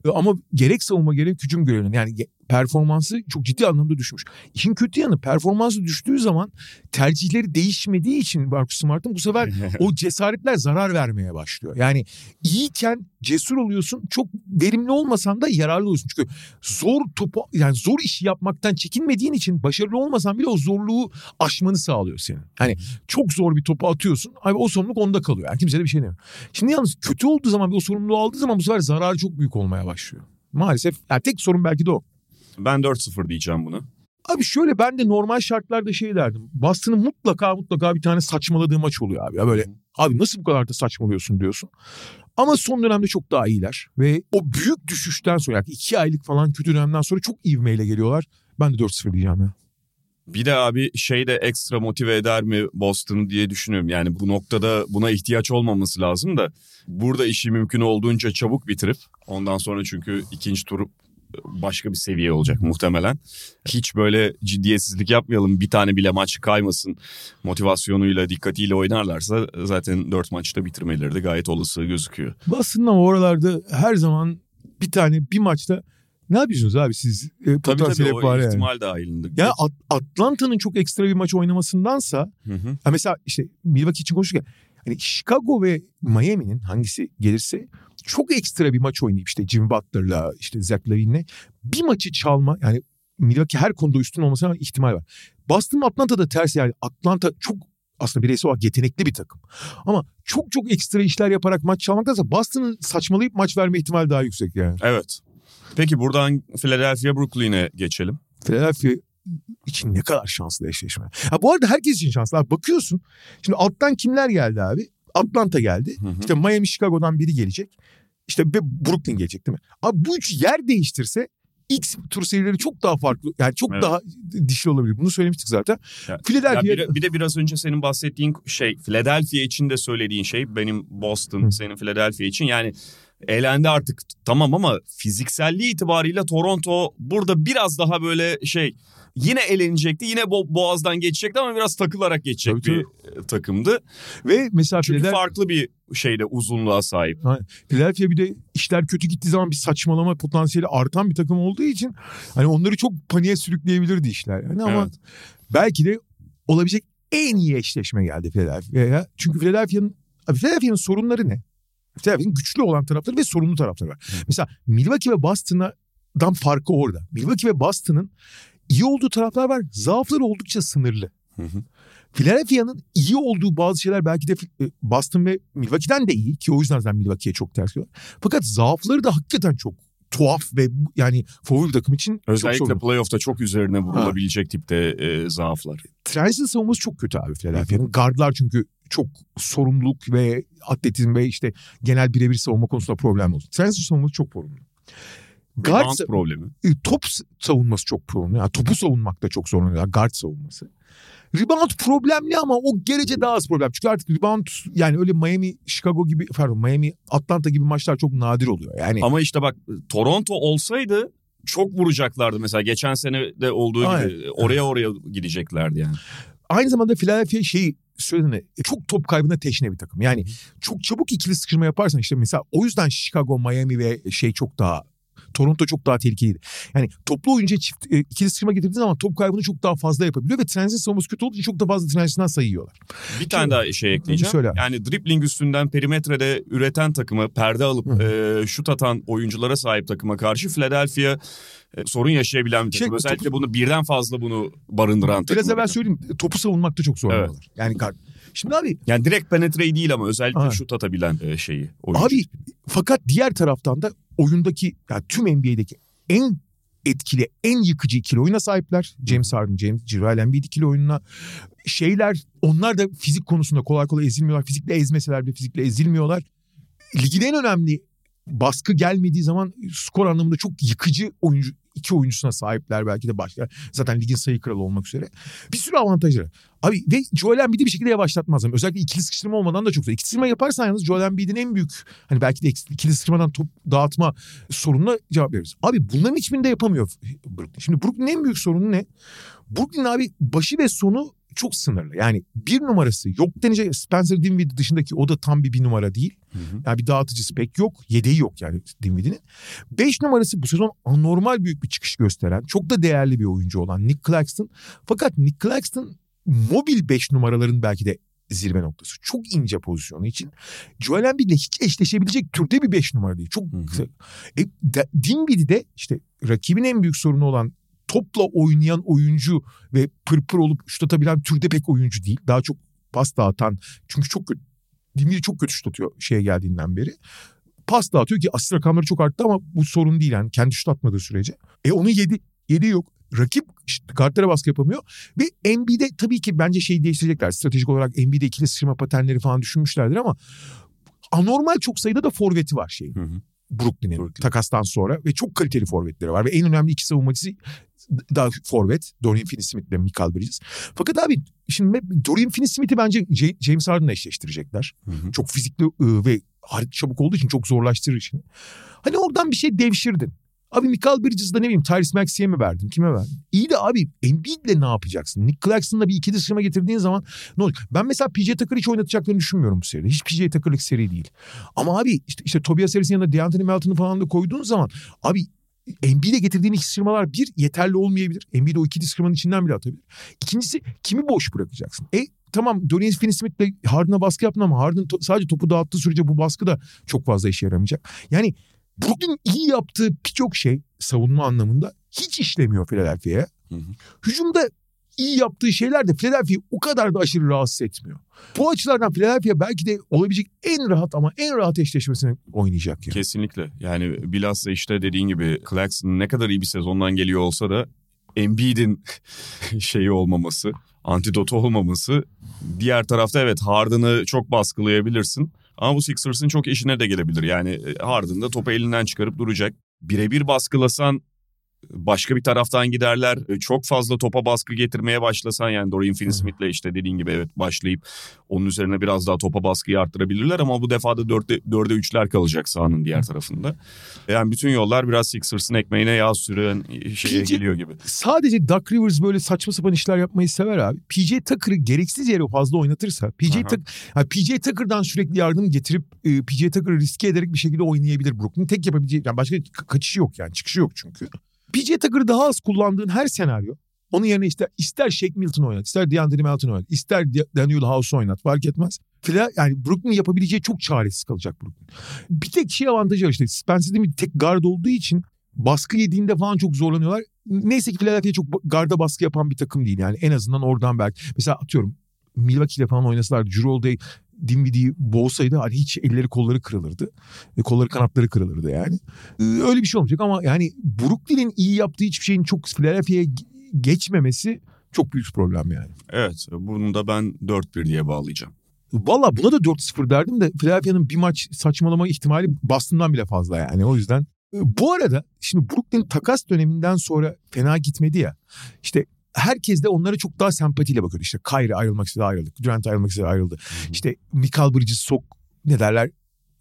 E, ama gerek savunma gerek hücum görevlerinde yani performansı çok ciddi anlamda düşmüş. İşin kötü yanı performansı düştüğü zaman tercihleri değişmediği için Marcus Smart'ın bu sefer o cesaretler zarar vermeye başlıyor. Yani iyiyken cesur oluyorsun. Çok verimli olmasan da yararlı oluyorsun. Çünkü zor topu yani zor işi yapmaktan çekinmediğin için başarılı olmasan bile o zorluğu aşmanı sağlıyor senin. Hani çok zor bir topu atıyorsun. Abi o sorumluluk onda kalıyor. Yani kimse de bir şey demiyor. Şimdi yalnız kötü olduğu zaman o sorumluluğu aldığı zaman bu sefer zararı çok büyük olmaya başlıyor. Maalesef yani tek sorun belki de o. Ben 4-0 diyeceğim bunu. Abi şöyle ben de normal şartlarda şey derdim. Boston'ın mutlaka mutlaka bir tane saçmaladığı maç oluyor abi. Ya böyle abi nasıl bu kadar da saçmalıyorsun diyorsun. Ama son dönemde çok daha iyiler. Ve o büyük düşüşten sonra yani iki aylık falan kötü dönemden sonra çok ivmeyle geliyorlar. Ben de 4-0 diyeceğim ya. Bir de abi şey de ekstra motive eder mi Boston'u diye düşünüyorum. Yani bu noktada buna ihtiyaç olmaması lazım da burada işi mümkün olduğunca çabuk bitirip ondan sonra çünkü ikinci tur başka bir seviye olacak muhtemelen. Hiç böyle ciddiyetsizlik yapmayalım bir tane bile maç kaymasın motivasyonuyla dikkatiyle oynarlarsa zaten dört maçta bitirmeleri de gayet olası gözüküyor. Aslında oralarda her zaman bir tane bir maçta ne yapıyorsunuz abi siz? E, tabii tabii o var ihtimal yani. dahilinde. Ya At- Atlanta'nın çok ekstra bir maç oynamasındansa hı hı. Ya mesela işte Milwaukee için konuşurken hani Chicago ve Miami'nin hangisi gelirse çok ekstra bir maç oynayıp işte Jimmy Butler'la işte Zach Lavine'le bir maçı çalma yani Milwaukee her konuda üstün olmasına ihtimal var. Boston Atlanta'da ters yani Atlanta çok aslında bireysel olarak yetenekli bir takım. Ama çok çok ekstra işler yaparak maç çalmaktansa Boston'ın saçmalayıp maç verme ihtimali daha yüksek yani. Evet. Peki buradan Philadelphia Brooklyn'e geçelim. Philadelphia için ne kadar şanslı eşleşme. Ha, bu arada herkes için şanslı. Abi bakıyorsun. Şimdi alttan kimler geldi abi? Atlanta geldi. Hı hı. İşte Miami, Chicago'dan biri gelecek. İşte ve Brooklyn gelecek değil mi? Abi bu üç yer değiştirse X tur serileri çok daha farklı yani çok evet. daha dişli olabilir. Bunu söylemiştik zaten. Ya, Philadelphia... Ya bir, bir de biraz önce senin bahsettiğin şey Philadelphia için de söylediğin şey benim Boston Hı. senin Philadelphia için yani eğlendi artık tamam ama fizikselliği itibariyle Toronto burada biraz daha böyle şey yine elenecekti. Yine bo- boğazdan geçecekti ama biraz takılarak geçecek tabii, bir tabii. E, takımdı. Ve mesela Çünkü Philadelphia... farklı bir şeyde uzunluğa sahip. Philadelphia bir de işler kötü gittiği zaman bir saçmalama potansiyeli artan bir takım olduğu için hani onları çok paniğe sürükleyebilirdi işler. Yani ama evet. belki de olabilecek en iyi eşleşme geldi Philadelphia'ya. Çünkü Philadelphia'nın Philadelphia'nın sorunları ne? Philadelphia'nın güçlü olan tarafları ve sorunlu tarafları var. Hı. Mesela Milwaukee ve Boston'dan farkı orada. Milwaukee ve Boston'ın iyi olduğu taraflar var. Zaafları oldukça sınırlı. Hı hı. Philadelphia'nın iyi olduğu bazı şeyler belki de e, Boston ve Milwaukee'den de iyi ki o yüzden zaten Milwaukee'ye çok ters diyorlar. Fakat zaafları da hakikaten çok tuhaf ve yani favori takım için Özellikle çok playoff'ta çok üzerine vurulabilecek ha. tipte e, zaaflar. Transit savunması çok kötü abi Philadelphia'nın. Gardlar çünkü çok sorumluluk ve atletizm ve işte genel birebir savunma konusunda problem oldu. Transit savunması çok sorumlu. Guard problemi. e, top savunması çok problem. Yani topu savunmakta çok zorlanıyor. Guard savunması. Rebound problemli ama o gerece daha az problem. Çünkü artık rebound yani öyle Miami, Chicago gibi pardon Miami, Atlanta gibi maçlar çok nadir oluyor. Yani Ama işte bak Toronto olsaydı çok vuracaklardı mesela geçen sene de olduğu Aynen. gibi oraya oraya gideceklerdi yani. aynı zamanda Philadelphia şeyi söylediğinde çok top kaybına teşne bir takım. Yani çok çabuk ikili sıkışma yaparsan işte mesela o yüzden Chicago, Miami ve şey çok daha Toronto çok daha tehlikeliydi. Yani toplu oyuncuya çift e, ikili sıkışma getirdiği zaman top kaybını çok daha fazla yapabiliyor ve transit savunması kötü olduğu için çok da fazla transition'dan sayı yiyorlar. Bir tane daha şey ekleyeceğim. Söyle. Yani dribbling üstünden perimetrede üreten takımı perde alıp e, şut atan oyunculara sahip takıma karşı Philadelphia e, sorun yaşayabilen bir Şey, takım. Özellikle topu- bunu birden fazla bunu barındıran takım. Biraz evvel söyleyeyim topu savunmakta çok zorlanıyorlar. Yani kar- Şimdi abi Yani direkt penetreyi değil ama özellikle Aynen. şut atabilen e, şeyi. oyuncu. Abi fakat diğer taraftan da oyundaki yani tüm NBA'deki en etkili, en yıkıcı ikili oyuna sahipler. James Harden, James Joel Embiid ikili oyununa. Şeyler onlar da fizik konusunda kolay kolay ezilmiyorlar. Fizikle ezmeseler bile fizikle ezilmiyorlar. Ligin en önemli baskı gelmediği zaman skor anlamında çok yıkıcı oyuncu iki oyuncusuna sahipler belki de başka. Zaten ligin sayı kralı olmak üzere. Bir sürü avantajları. Abi ve Joel Embiid'i bir şekilde yavaşlatmaz. Özellikle ikili sıkıştırma olmadan da çok zor. İkili sıkıştırma yaparsan yalnız Joel Embiid'in en büyük hani belki de ikili sıkıştırmadan top dağıtma sorununa cevap veririz. Abi bunların hiçbirini de yapamıyor Brooklyn. Şimdi Brooklyn'in en büyük sorunu ne? Brooklyn abi başı ve sonu çok sınırlı. Yani bir numarası yok denecek. Spencer Dinwiddie dışındaki o da tam bir bir numara değil. Hı hı. Yani bir dağıtıcısı pek yok. Yedeği yok yani Dinwiddie'nin. Beş numarası bu sezon anormal büyük bir çıkış gösteren, çok da değerli bir oyuncu olan Nick Claxton. Fakat Nick Claxton mobil beş numaraların belki de zirve noktası. Çok ince pozisyonu için. Joel Embiid'le hiç eşleşebilecek türde bir beş numara değil. Çok Hı hı. E, de, Dinwiddie de işte rakibin en büyük sorunu olan topla oynayan oyuncu ve pırpır olup şut atabilen türde pek oyuncu değil. Daha çok pas dağıtan. Çünkü çok kötü. Dinwiddie çok kötü şut atıyor şeye geldiğinden beri. Pas dağıtıyor ki asist rakamları çok arttı ama bu sorun değil yani. Kendi şut atmadığı sürece. E onu yedi. Yedi yok. Rakip işte kartlara baskı yapamıyor. Ve NBA'de tabii ki bence şeyi değiştirecekler. Stratejik olarak NBA'de ikili sıçrama paternleri falan düşünmüşlerdir ama anormal çok sayıda da forveti var şeyin. Hı hı. Brooklyn'in Brooklyn. takastan sonra ve çok kaliteli forvetleri var ve en önemli iki savunmacısı da forvet Dorian Finney-Smith ile Michael Bridges. Fakat abi şimdi Dorian Finney-Smith'i bence James Harden'la eşleştirecekler. Hı hı. Çok fizikli ıı, ve çabuk olduğu için çok zorlaştırır işini. Hani oradan bir şey devşirdin. Abi Michael Bridges'da ne bileyim Tyrese Maxey'e mi verdin? Kime verdin? İyi de abi Embiid'le ne yapacaksın? Nick Claxton'la bir ikili sıçrama getirdiğin zaman ne olacak? Ben mesela PJ Tucker'ı hiç oynatacaklarını düşünmüyorum bu seride. Hiç PJ Tucker'lık seri değil. Ama abi işte, işte Tobias Harris'in yanında DeAnthony Melton'u falan da koyduğun zaman abi Embiid'e getirdiğin ikili sıçramalar bir yeterli olmayabilir. Embiid o ikili sıçramanın içinden bile atabilir. İkincisi kimi boş bırakacaksın? E tamam Dorian Finney-Smith'le Harden'a baskı yaptın ama Harden to- sadece topu dağıttığı sürece bu baskı da çok fazla işe yaramayacak. Yani Brooklyn iyi yaptığı birçok şey savunma anlamında hiç işlemiyor Philadelphia'ya. Hücumda iyi yaptığı şeyler de Philadelphia'yı o kadar da aşırı rahatsız etmiyor. Bu açılardan Philadelphia belki de olabilecek en rahat ama en rahat eşleşmesini oynayacak yani. Kesinlikle. Yani bilhassa işte dediğin gibi Claxton ne kadar iyi bir sezondan geliyor olsa da Embiid'in şeyi olmaması, antidotu olmaması. Diğer tarafta evet Harden'ı çok baskılayabilirsin. Ama bu Sixers'ın çok işine de gelebilir. Yani e, Harden da topu elinden çıkarıp duracak. Birebir baskılasan başka bir taraftan giderler. E, Çok fazla topa baskı getirmeye başlasan yani Dorian Finney-Smith'le işte dediğin gibi evet başlayıp onun üzerine biraz daha topa baskıyı arttırabilirler ama bu defa da 4'e, 4'e 3'ler kalacak sahanın diğer tarafında. Yani bütün yollar biraz Sixers'ın ekmeğine yağ süren şeye PJ geliyor gibi. Sadece Doug Rivers böyle saçma sapan işler yapmayı sever abi. PJ Tucker'ı gereksiz yere fazla oynatırsa PJ, Aha. Tuck- yani PJ Tucker'dan sürekli yardım getirip e, PJ Tucker'ı riske ederek bir şekilde oynayabilir Brooklyn. Tek yapabileceği yani başka ka- kaçışı yok yani çıkışı yok çünkü. PJ Tucker'ı daha az kullandığın her senaryo onun yerine ister, ister Shake Milton oynat, ister DeAndre Melton oynat, ister Daniel House oynat fark etmez. Fila, yani Brooklyn yapabileceği çok çaresiz kalacak Brooklyn. Bir tek şey avantajı var işte Spencer Dinwiddie tek guard olduğu için baskı yediğinde falan çok zorlanıyorlar. Neyse ki Philadelphia çok garda baskı yapan bir takım değil yani en azından oradan belki. Mesela atıyorum Milwaukee ile falan oynasalardı Drew Holiday Dinwiddie'yi boğsaydı hani hiç elleri kolları kırılırdı. E, kolları kanatları kırılırdı yani. E, öyle bir şey olmayacak ama yani Brooklyn'in iyi yaptığı hiçbir şeyin çok Philadelphia'ya ge- geçmemesi çok büyük problem yani. Evet bunu da ben 4-1 diye bağlayacağım. Valla buna da 4-0 derdim de Philadelphia'nın bir maç saçmalama ihtimali Boston'dan bile fazla yani. O yüzden E, bu arada şimdi Brooklyn takas döneminden sonra fena gitmedi ya. İşte herkes de onlara çok daha sempatiyle bakıyordu. İşte Kyrie ayrılmak istedi ayrıldı. Durant ayrılmak istedi ayrıldı. Hı-hı. İşte Michael Bridges çok ne derler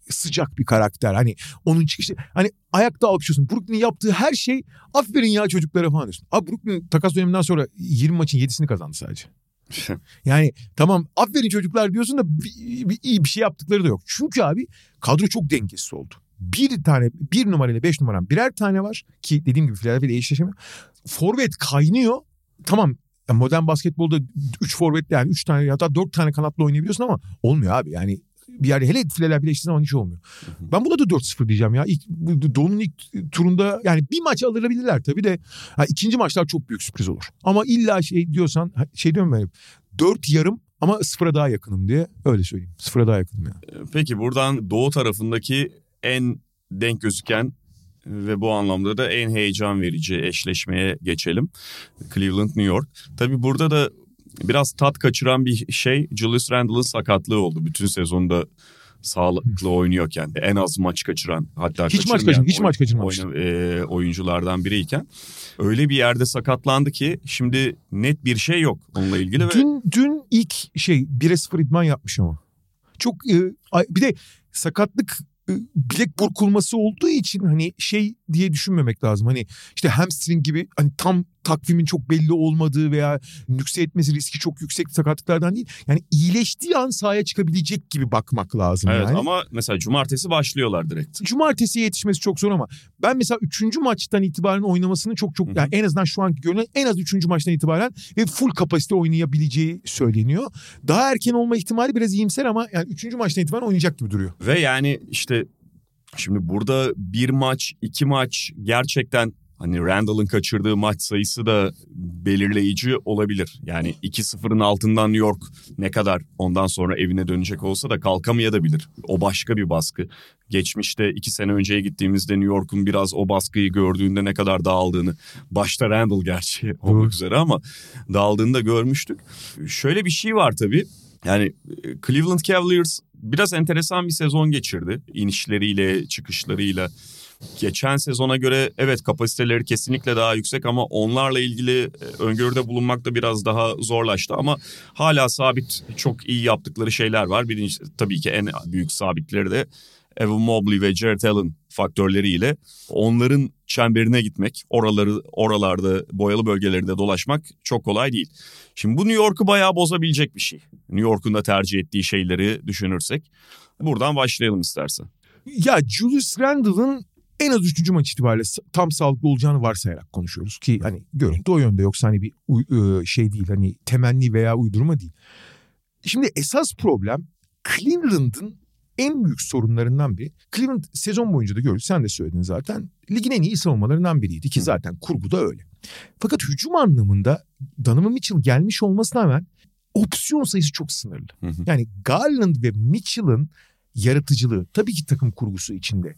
sıcak bir karakter. Hani onun çıkışı hani ayakta alkışlıyorsun. Brooklyn'in yaptığı her şey aferin ya çocuklara falan diyorsun. Abi Brooklyn takas döneminden sonra 20 maçın 7'sini kazandı sadece. yani tamam aferin çocuklar diyorsun da bir, bir, iyi bir şey yaptıkları da yok. Çünkü abi kadro çok dengesiz oldu. Bir tane bir numarayla beş numaran birer tane var ki dediğim gibi Philadelphia ile eşleşemiyor. Forvet kaynıyor. Tamam modern basketbolda 3 forvetle yani 3 tane ya da 4 tane kanatla oynayabiliyorsun ama olmuyor abi. Yani bir yer hele fileler birleştiği zaman hiç olmuyor. Ben buna da 4-0 diyeceğim ya. İlk, Doğu'nun ilk turunda yani bir maç alırabilirler tabii de ha, ikinci maçlar çok büyük sürpriz olur. Ama illa şey diyorsan şey diyorum ben 4 yarım ama sıfıra daha yakınım diye öyle söyleyeyim. Sıfıra daha yakınım yani. Peki buradan doğu tarafındaki en denk gözüken ve bu anlamda da en heyecan verici eşleşmeye geçelim. Cleveland New York. Tabii burada da biraz tat kaçıran bir şey Julius Randle'ın sakatlığı oldu. Bütün sezonda sağlıklı oynuyorken en az maç kaçıran hatta hiç maç kaçırmamış hiç maç kaçırmamış oyna, e, oyunculardan biriyken öyle bir yerde sakatlandı ki şimdi net bir şey yok onunla ilgili dün ve... dün ilk şey 1'e 0 idman yapmış ama çok e, bir de sakatlık bilek burkulması olduğu için hani şey diye düşünmemek lazım. Hani işte hamstring gibi hani tam takvimin çok belli olmadığı veya nükse etmesi riski çok yüksek sakatlıklardan değil. Yani iyileştiği an sahaya çıkabilecek gibi bakmak lazım evet, yani. ama mesela cumartesi başlıyorlar direkt. Cumartesi yetişmesi çok zor ama ben mesela üçüncü maçtan itibaren oynamasını çok çok yani en azından şu anki görünen en az üçüncü maçtan itibaren ve full kapasite oynayabileceği söyleniyor. Daha erken olma ihtimali biraz iyimser ama yani üçüncü maçtan itibaren oynayacak gibi duruyor. Ve yani işte Şimdi burada bir maç, iki maç gerçekten Hani Randall'ın kaçırdığı maç sayısı da belirleyici olabilir. Yani 2-0'ın altından New York ne kadar ondan sonra evine dönecek olsa da kalkamayabilir. O başka bir baskı. Geçmişte iki sene önceye gittiğimizde New York'un biraz o baskıyı gördüğünde ne kadar dağıldığını, başta Randall gerçi olmak üzere ama dağıldığını da görmüştük. Şöyle bir şey var tabii. Yani e, Cleveland Cavaliers biraz enteresan bir sezon geçirdi. İnişleriyle, çıkışlarıyla. Geçen sezona göre evet kapasiteleri kesinlikle daha yüksek ama onlarla ilgili e, öngörüde bulunmak da biraz daha zorlaştı. Ama hala sabit çok iyi yaptıkları şeyler var. Birinci tabii ki en büyük sabitleri de Evan Mobley ve Jared Allen faktörleriyle onların çemberine gitmek, oraları oralarda boyalı bölgelerinde dolaşmak çok kolay değil. Şimdi bu New York'u bayağı bozabilecek bir şey. New York'un da tercih ettiği şeyleri düşünürsek. Buradan başlayalım istersen. Ya Julius Randle'ın en az üçüncü maç itibariyle tam sağlıklı olacağını varsayarak konuşuyoruz ki hani görüntü o yönde yoksa hani bir şey değil hani temenni veya uydurma değil. Şimdi esas problem Cleveland'ın en büyük sorunlarından biri. Cleveland sezon boyunca da gördük sen de söyledin zaten. Ligin en iyi savunmalarından biriydi ki zaten kurgu da öyle. Fakat hücum anlamında Donovan Mitchell gelmiş olmasına rağmen opsiyon sayısı çok sınırlı. Yani Garland ve Mitchell'ın yaratıcılığı tabii ki takım kurgusu içinde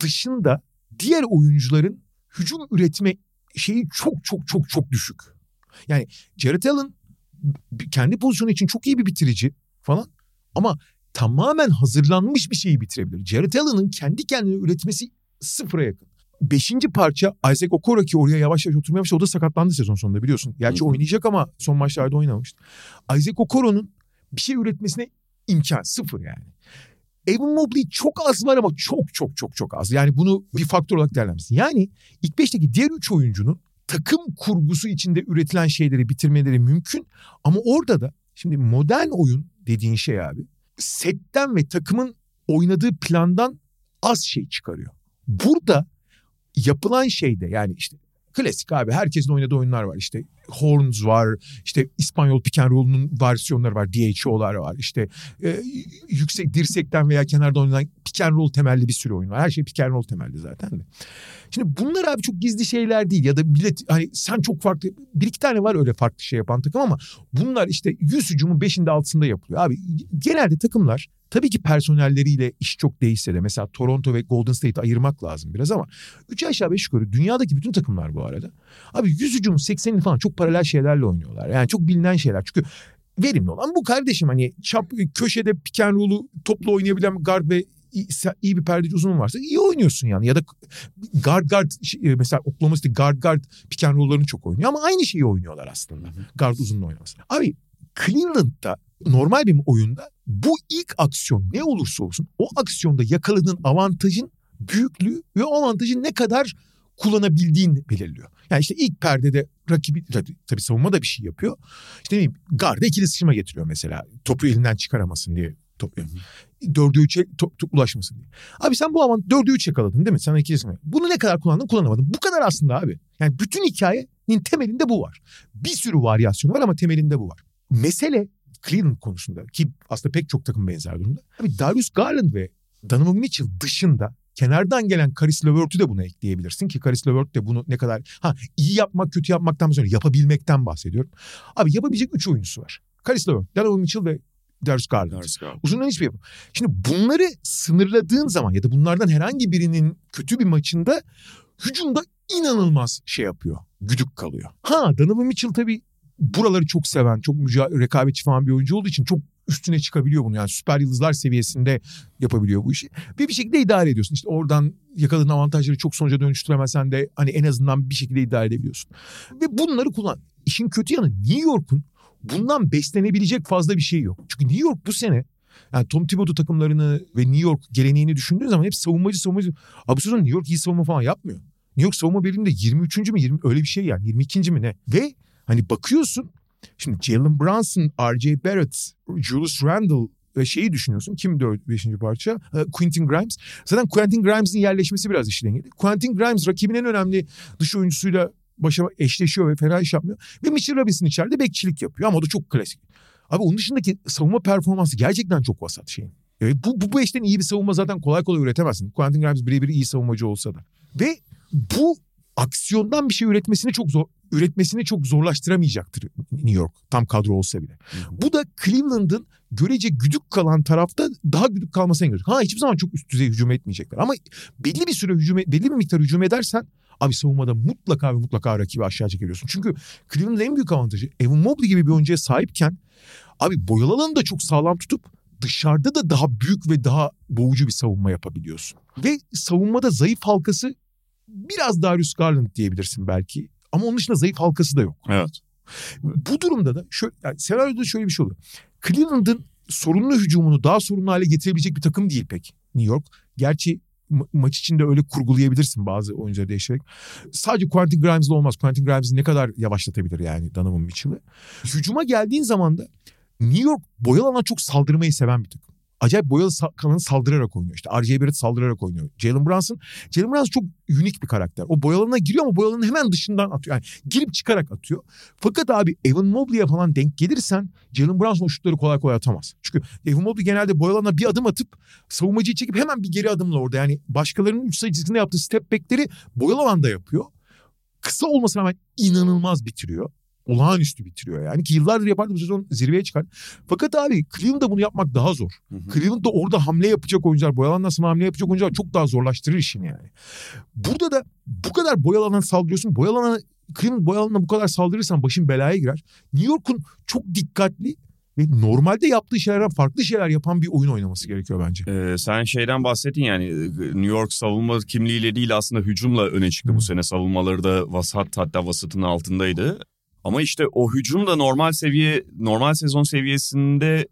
dışında diğer oyuncuların hücum üretme şeyi çok çok çok çok düşük. Yani Jared Allen kendi pozisyonu için çok iyi bir bitirici falan ama tamamen hazırlanmış bir şeyi bitirebilir. Jared Allen'ın kendi kendine üretmesi sıfıra yakın. Beşinci parça Isaac Okoro ki oraya yavaş yavaş oturmaya başladı. O da sakatlandı sezon sonunda biliyorsun. Gerçi oynayacak ama son maçlarda oynamamıştı. Isaac Okoro'nun bir şey üretmesine imkan sıfır yani. Evan Mobley çok az var ama çok çok çok çok az. Yani bunu bir faktör olarak değerlendirsin. Yani ilk beşteki diğer üç oyuncunun takım kurgusu içinde üretilen şeyleri bitirmeleri mümkün. Ama orada da şimdi modern oyun dediğin şey abi setten ve takımın oynadığı plandan az şey çıkarıyor. Burada yapılan şeyde yani işte Klasik abi herkesin oynadığı oyunlar var işte Horns var işte İspanyol pick and roll'un versiyonları var DHO'lar var işte e, yüksek dirsekten veya kenarda oynanan pick and roll temelli bir sürü oyun var her şey pick and roll temelli zaten de. Şimdi bunlar abi çok gizli şeyler değil ya da millet hani sen çok farklı bir iki tane var öyle farklı şey yapan takım ama bunlar işte 100 hücumun 5'inde 6'sında yapılıyor abi genelde takımlar Tabii ki personelleriyle iş çok değişse de mesela Toronto ve Golden State'i ayırmak lazım biraz ama 3 aşağı 5 yukarı dünyadaki bütün takımlar bu arada. Abi 100 hücum 80'ini falan çok paralel şeylerle oynuyorlar. Yani çok bilinen şeyler. Çünkü verimli olan bu kardeşim hani çap köşede pick and roll'u topla oynayabilen guard ve iyi, bir perdeci uzun varsa iyi oynuyorsun yani. Ya da guard guard şey, mesela Oklahoma City guard guard pick and roll'larını çok oynuyor ama aynı şeyi oynuyorlar aslında. Guard uzunla oynaması. Abi Cleveland'da normal bir oyunda bu ilk aksiyon ne olursa olsun o aksiyonda yakaladığın avantajın büyüklüğü ve o avantajın ne kadar kullanabildiğin belirliyor. Yani işte ilk perdede rakibi tabii savunma da bir şey yapıyor. İşte ne bileyim garda ikili sıçrama getiriyor mesela. Topu elinden çıkaramasın diye topluyor. Dördü üçe to, to, ulaşmasın diye. Abi sen bu avan dördü üç yakaladın değil mi? Sen ikili sıçrama. Bunu ne kadar kullandın kullanamadın. Bu kadar aslında abi. Yani bütün hikayenin temelinde bu var. Bir sürü varyasyonu var ama temelinde bu var. Mesele Cleveland konusunda ki aslında pek çok takım benzer durumda. Abi Darius Garland ve Donovan Mitchell dışında kenardan gelen Karis LeVert'ü de buna ekleyebilirsin ki Karis LeVert de bunu ne kadar ha iyi yapmak kötü yapmaktan sonra yapabilmekten bahsediyorum. Abi yapabilecek üç oyuncusu var. Karis LeVert, Donovan Mitchell ve Darius Garland. Darius Garland. Uzundan hiçbir yapım. Şimdi bunları sınırladığın zaman ya da bunlardan herhangi birinin kötü bir maçında hücumda inanılmaz şey yapıyor. Güdük kalıyor. Ha Donovan Mitchell tabii buraları çok seven, çok mücadele, rekabetçi falan bir oyuncu olduğu için çok üstüne çıkabiliyor bunu. Yani süper yıldızlar seviyesinde yapabiliyor bu işi. Ve bir şekilde idare ediyorsun. İşte oradan yakaladığın avantajları çok sonuca dönüştüremezsen de hani en azından bir şekilde idare edebiliyorsun. Ve bunları kullan. İşin kötü yanı New York'un bundan beslenebilecek fazla bir şey yok. Çünkü New York bu sene yani Tom Thibodeau takımlarını ve New York geleneğini düşündüğün zaman hep savunmacı savunmacı. Abi sezon New York iyi savunma falan yapmıyor. New York savunma birliğinde 23. mi 20 öyle bir şey yani 22. mi ne? Ve hani bakıyorsun Şimdi Jalen Brunson, R.J. Barrett, Julius Randle ve şeyi düşünüyorsun. Kim dört beşinci parça? Ee, Quentin Grimes. Zaten Quentin Grimes'in yerleşmesi biraz işi dengeli. Quentin Grimes rakibin en önemli dış oyuncusuyla başa eşleşiyor ve fena iş yapmıyor. Ve Mitchell Robinson içeride bekçilik yapıyor ama o da çok klasik. Abi onun dışındaki savunma performansı gerçekten çok vasat şeyin. Evet, bu, bu, bu eşten iyi bir savunma zaten kolay kolay üretemezsin. Quentin Grimes birebir iyi savunmacı olsa da. Ve bu aksiyondan bir şey üretmesini çok zor üretmesini çok zorlaştıramayacaktır New York tam kadro olsa bile. Bu da Cleveland'ın görece güdük kalan tarafta daha güdük kalmasına gerekiyor. Ha hiçbir zaman çok üst düzey hücum etmeyecekler ama belli bir süre hücum belli bir miktar hücum edersen abi savunmada mutlaka ve mutlaka rakibi aşağı çekiyorsun. Çünkü Cleveland'ın en büyük avantajı Evan Mobley gibi bir oyuncuya sahipken abi boyalı alanı da çok sağlam tutup dışarıda da daha büyük ve daha boğucu bir savunma yapabiliyorsun. Ve savunmada zayıf halkası biraz Darius Garland diyebilirsin belki. Ama onun dışında zayıf halkası da yok. Evet. Bu durumda da şöyle, yani senaryoda şöyle bir şey oluyor. Cleveland'ın sorunlu hücumunu daha sorunlu hale getirebilecek bir takım değil pek New York. Gerçi ma- maç içinde öyle kurgulayabilirsin bazı oyuncuları değiştirerek. Sadece Quentin Grimes'la olmaz. Quentin Grimes'i ne kadar yavaşlatabilir yani Donovan Mitchell'ı. Hücuma geldiğin zaman da New York boyalana çok saldırmayı seven bir takım acayip boyalı kalanı saldırarak oynuyor. İşte R.J. Barrett saldırarak oynuyor. Jalen Brunson, Jalen Brunson çok unik bir karakter. O boyalarına giriyor ama boyalarının hemen dışından atıyor. Yani girip çıkarak atıyor. Fakat abi Evan Mobley'e falan denk gelirsen Jalen Brunson o şutları kolay kolay atamaz. Çünkü Evan Mobley genelde boyalarına bir adım atıp savunmacıyı çekip hemen bir geri adımla orada. Yani başkalarının 3 sayı çizgisinde yaptığı step back'leri boyalı alanda yapıyor. Kısa olmasına rağmen inanılmaz bitiriyor olağanüstü bitiriyor yani ki yıllardır yapardı bu sezon zirveye çıkar. Fakat abi Cleveland'da bunu yapmak daha zor. Hı hı. Cleveland'da orada hamle yapacak oyuncular, boyalandan sonra hamle yapacak oyuncular çok daha zorlaştırır işini yani. Burada da bu kadar boyalanan saldırıyorsun. Boyalana Cleveland boyalanına bu kadar saldırırsan başın belaya girer. New York'un çok dikkatli ve normalde yaptığı şeylerden farklı şeyler yapan bir oyun oynaması gerekiyor bence. Ee, sen şeyden bahsettin yani New York savunma kimliğiyle değil aslında hücumla öne çıktı hmm. bu sene. Savunmaları da vasat hatta vasatın altındaydı. Ama işte o hücum da normal seviye, normal sezon seviyesinde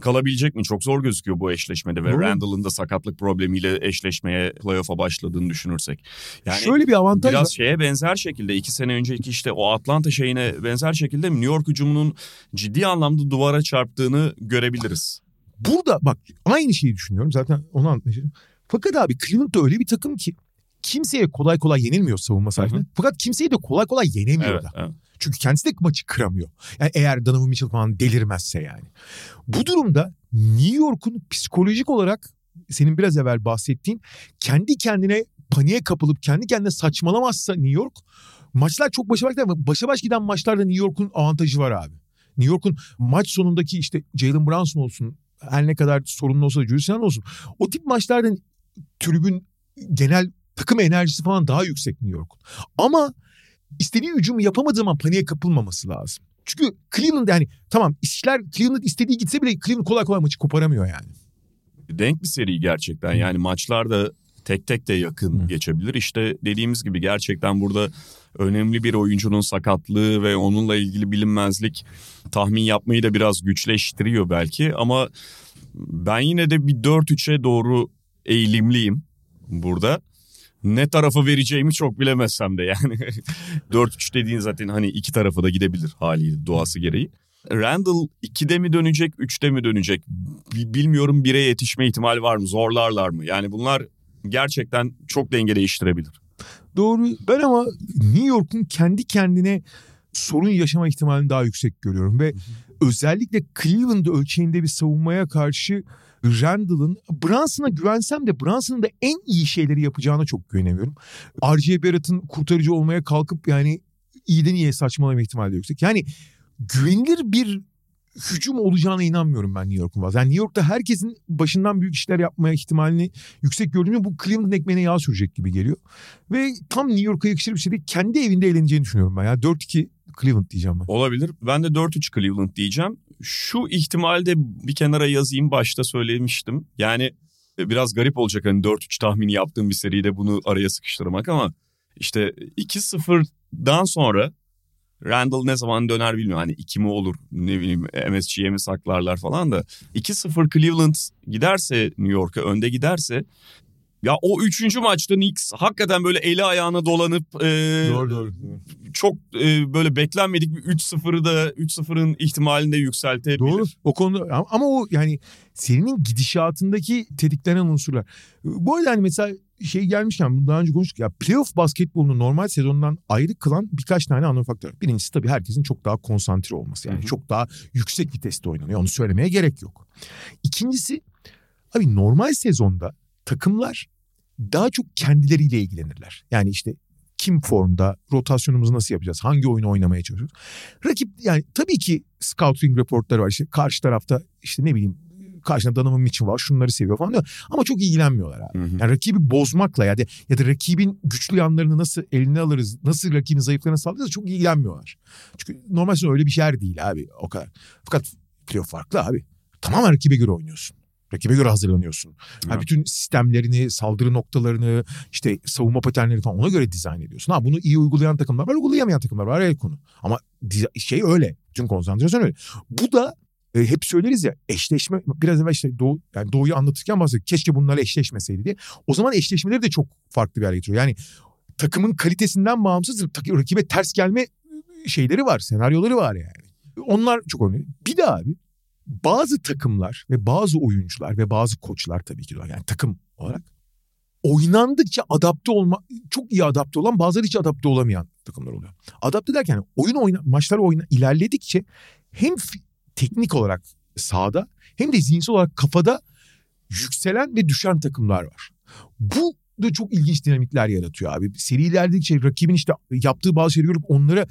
kalabilecek mi? Çok zor gözüküyor bu eşleşmede ve Randall'ın da sakatlık problemiyle eşleşmeye playoff'a başladığını düşünürsek. Yani Şöyle bir avantaj biraz var. şeye benzer şekilde iki sene önceki işte o Atlanta şeyine benzer şekilde New York hücumunun ciddi anlamda duvara çarptığını görebiliriz. Burada bak aynı şeyi düşünüyorum zaten onu anlatmayacağım. Fakat abi Cleveland da öyle bir takım ki kimseye kolay kolay yenilmiyor savunma sahasında. Fakat kimseyi de kolay kolay yenemiyor evet, da. Evet. Çünkü kendisi de maçı kıramıyor. Yani eğer Donovan Mitchell falan delirmezse yani. Bu durumda New York'un psikolojik olarak senin biraz evvel bahsettiğin kendi kendine paniğe kapılıp kendi kendine saçmalamazsa New York maçlar çok başa baş başa baş giden maçlarda New York'un avantajı var abi. New York'un maç sonundaki işte Jalen Brunson olsun her ne kadar sorunlu olsa da Julius olsun o tip maçlarda tribün genel takım enerjisi falan daha yüksek New York'un. Ama istediği hücumu yapamadığı zaman paniğe kapılmaması lazım. Çünkü Cleveland yani tamam işler Cleveland istediği gitse bile Cleveland kolay kolay maçı koparamıyor yani. denk bir seri gerçekten. Yani maçlar da tek tek de yakın Hı. geçebilir. İşte dediğimiz gibi gerçekten burada önemli bir oyuncunun sakatlığı ve onunla ilgili bilinmezlik tahmin yapmayı da biraz güçleştiriyor belki ama ben yine de bir 4-3'e doğru eğilimliyim burada. Ne tarafa vereceğimi çok bilemezsem de yani 4-3 dediğin zaten hani iki tarafa da gidebilir haliyle doğası gereği. Randall 2'de mi dönecek, 3'te mi dönecek? Bi- Bilmiyorum 1'e yetişme ihtimali var mı? Zorlarlar mı? Yani bunlar gerçekten çok denge değiştirebilir. Doğru. Ben ama New York'un kendi kendine sorun yaşama ihtimalini daha yüksek görüyorum ve özellikle Cleveland ölçeğinde bir savunmaya karşı Randall'ın Brunson'a güvensem de Brunson'ın da en iyi şeyleri yapacağına çok güvenemiyorum. R.J. Barrett'ın kurtarıcı olmaya kalkıp yani iyiden iyiye saçmalama ihtimali yüksek. Yani güvenilir bir hücum olacağına inanmıyorum ben New York'un fazla. Yani New York'ta herkesin başından büyük işler yapmaya ihtimalini yüksek gördüğümde bu Cleveland'ın ekmeğine yağ sürecek gibi geliyor. Ve tam New York'a yakışır bir şey değil. Kendi evinde eğleneceğini düşünüyorum ben ya. 4-2 Cleveland diyeceğim ben. Olabilir. Ben de 4-3 Cleveland diyeceğim. Şu ihtimalde bir kenara yazayım başta söylemiştim. Yani biraz garip olacak hani 4-3 tahmini yaptığım bir seride bunu araya sıkıştırmak ama işte 2-0'dan sonra Randall ne zaman döner bilmiyorum. Hani 2 mi olur ne bileyim MSG'ye mi saklarlar falan da 2-0 Cleveland giderse New York'a önde giderse ya o üçüncü maçta Knicks hakikaten böyle eli ayağına dolanıp e, doğru. çok e, böyle beklenmedik bir 3-0'ı da 3-0'ın ihtimalini de yükseltebilir. Doğru. O konuda ama- o yani serinin gidişatındaki tetiklenen unsurlar. Bu arada hani mesela şey gelmişken daha önce konuştuk ya playoff basketbolunu normal sezondan ayrı kılan birkaç tane ana faktör. Birincisi tabii herkesin çok daha konsantre olması. Yani Hı hı. çok daha yüksek viteste oynanıyor. Onu söylemeye gerek yok. İkincisi abi normal sezonda takımlar daha çok kendileriyle ilgilenirler. Yani işte kim formda, rotasyonumuzu nasıl yapacağız, hangi oyunu oynamaya çalışıyoruz. Rakip yani tabii ki scouting raportları var. İşte karşı tarafta işte ne bileyim karşında Donovan Mitchell var şunları seviyor falan diyor. Ama çok ilgilenmiyorlar abi. Hı hı. Yani rakibi bozmakla ya da, ya da rakibin güçlü yanlarını nasıl eline alırız, nasıl rakibin zayıflarına saldırırız çok ilgilenmiyorlar. Çünkü normal öyle bir şey değil abi o kadar. Fakat playoff farklı abi. Tamamen rakibe göre oynuyorsun. Rakibe göre hazırlanıyorsun. Ha, Evet. bütün sistemlerini, saldırı noktalarını, işte savunma paternleri falan ona göre dizayn ediyorsun. Ha bunu iyi uygulayan takımlar var, uygulayamayan takımlar var. El konu. Ama şey öyle. Bütün konsantrasyon öyle. Bu da e, hep söyleriz ya eşleşme biraz evvel işte doğu, yani doğuyu anlatırken bahsettik. Keşke bunlar eşleşmeseydi diye. O zaman eşleşmeleri de çok farklı bir hale getiriyor. Yani takımın kalitesinden bağımsız rakibe ters gelme şeyleri var, senaryoları var yani. Onlar çok önemli. Bir de abi bazı takımlar ve bazı oyuncular ve bazı koçlar tabii ki de yani takım olarak oynandıkça adapte olma çok iyi adapte olan bazıları hiç adapte olamayan takımlar oluyor. Adapte derken oyun oyna maçlar oyna ilerledikçe hem teknik olarak sahada hem de zihinsel olarak kafada yükselen ve düşen takımlar var. Bu da çok ilginç dinamikler yaratıyor abi. Seri ilerledikçe rakibin işte yaptığı bazı şeyleri görüp onlara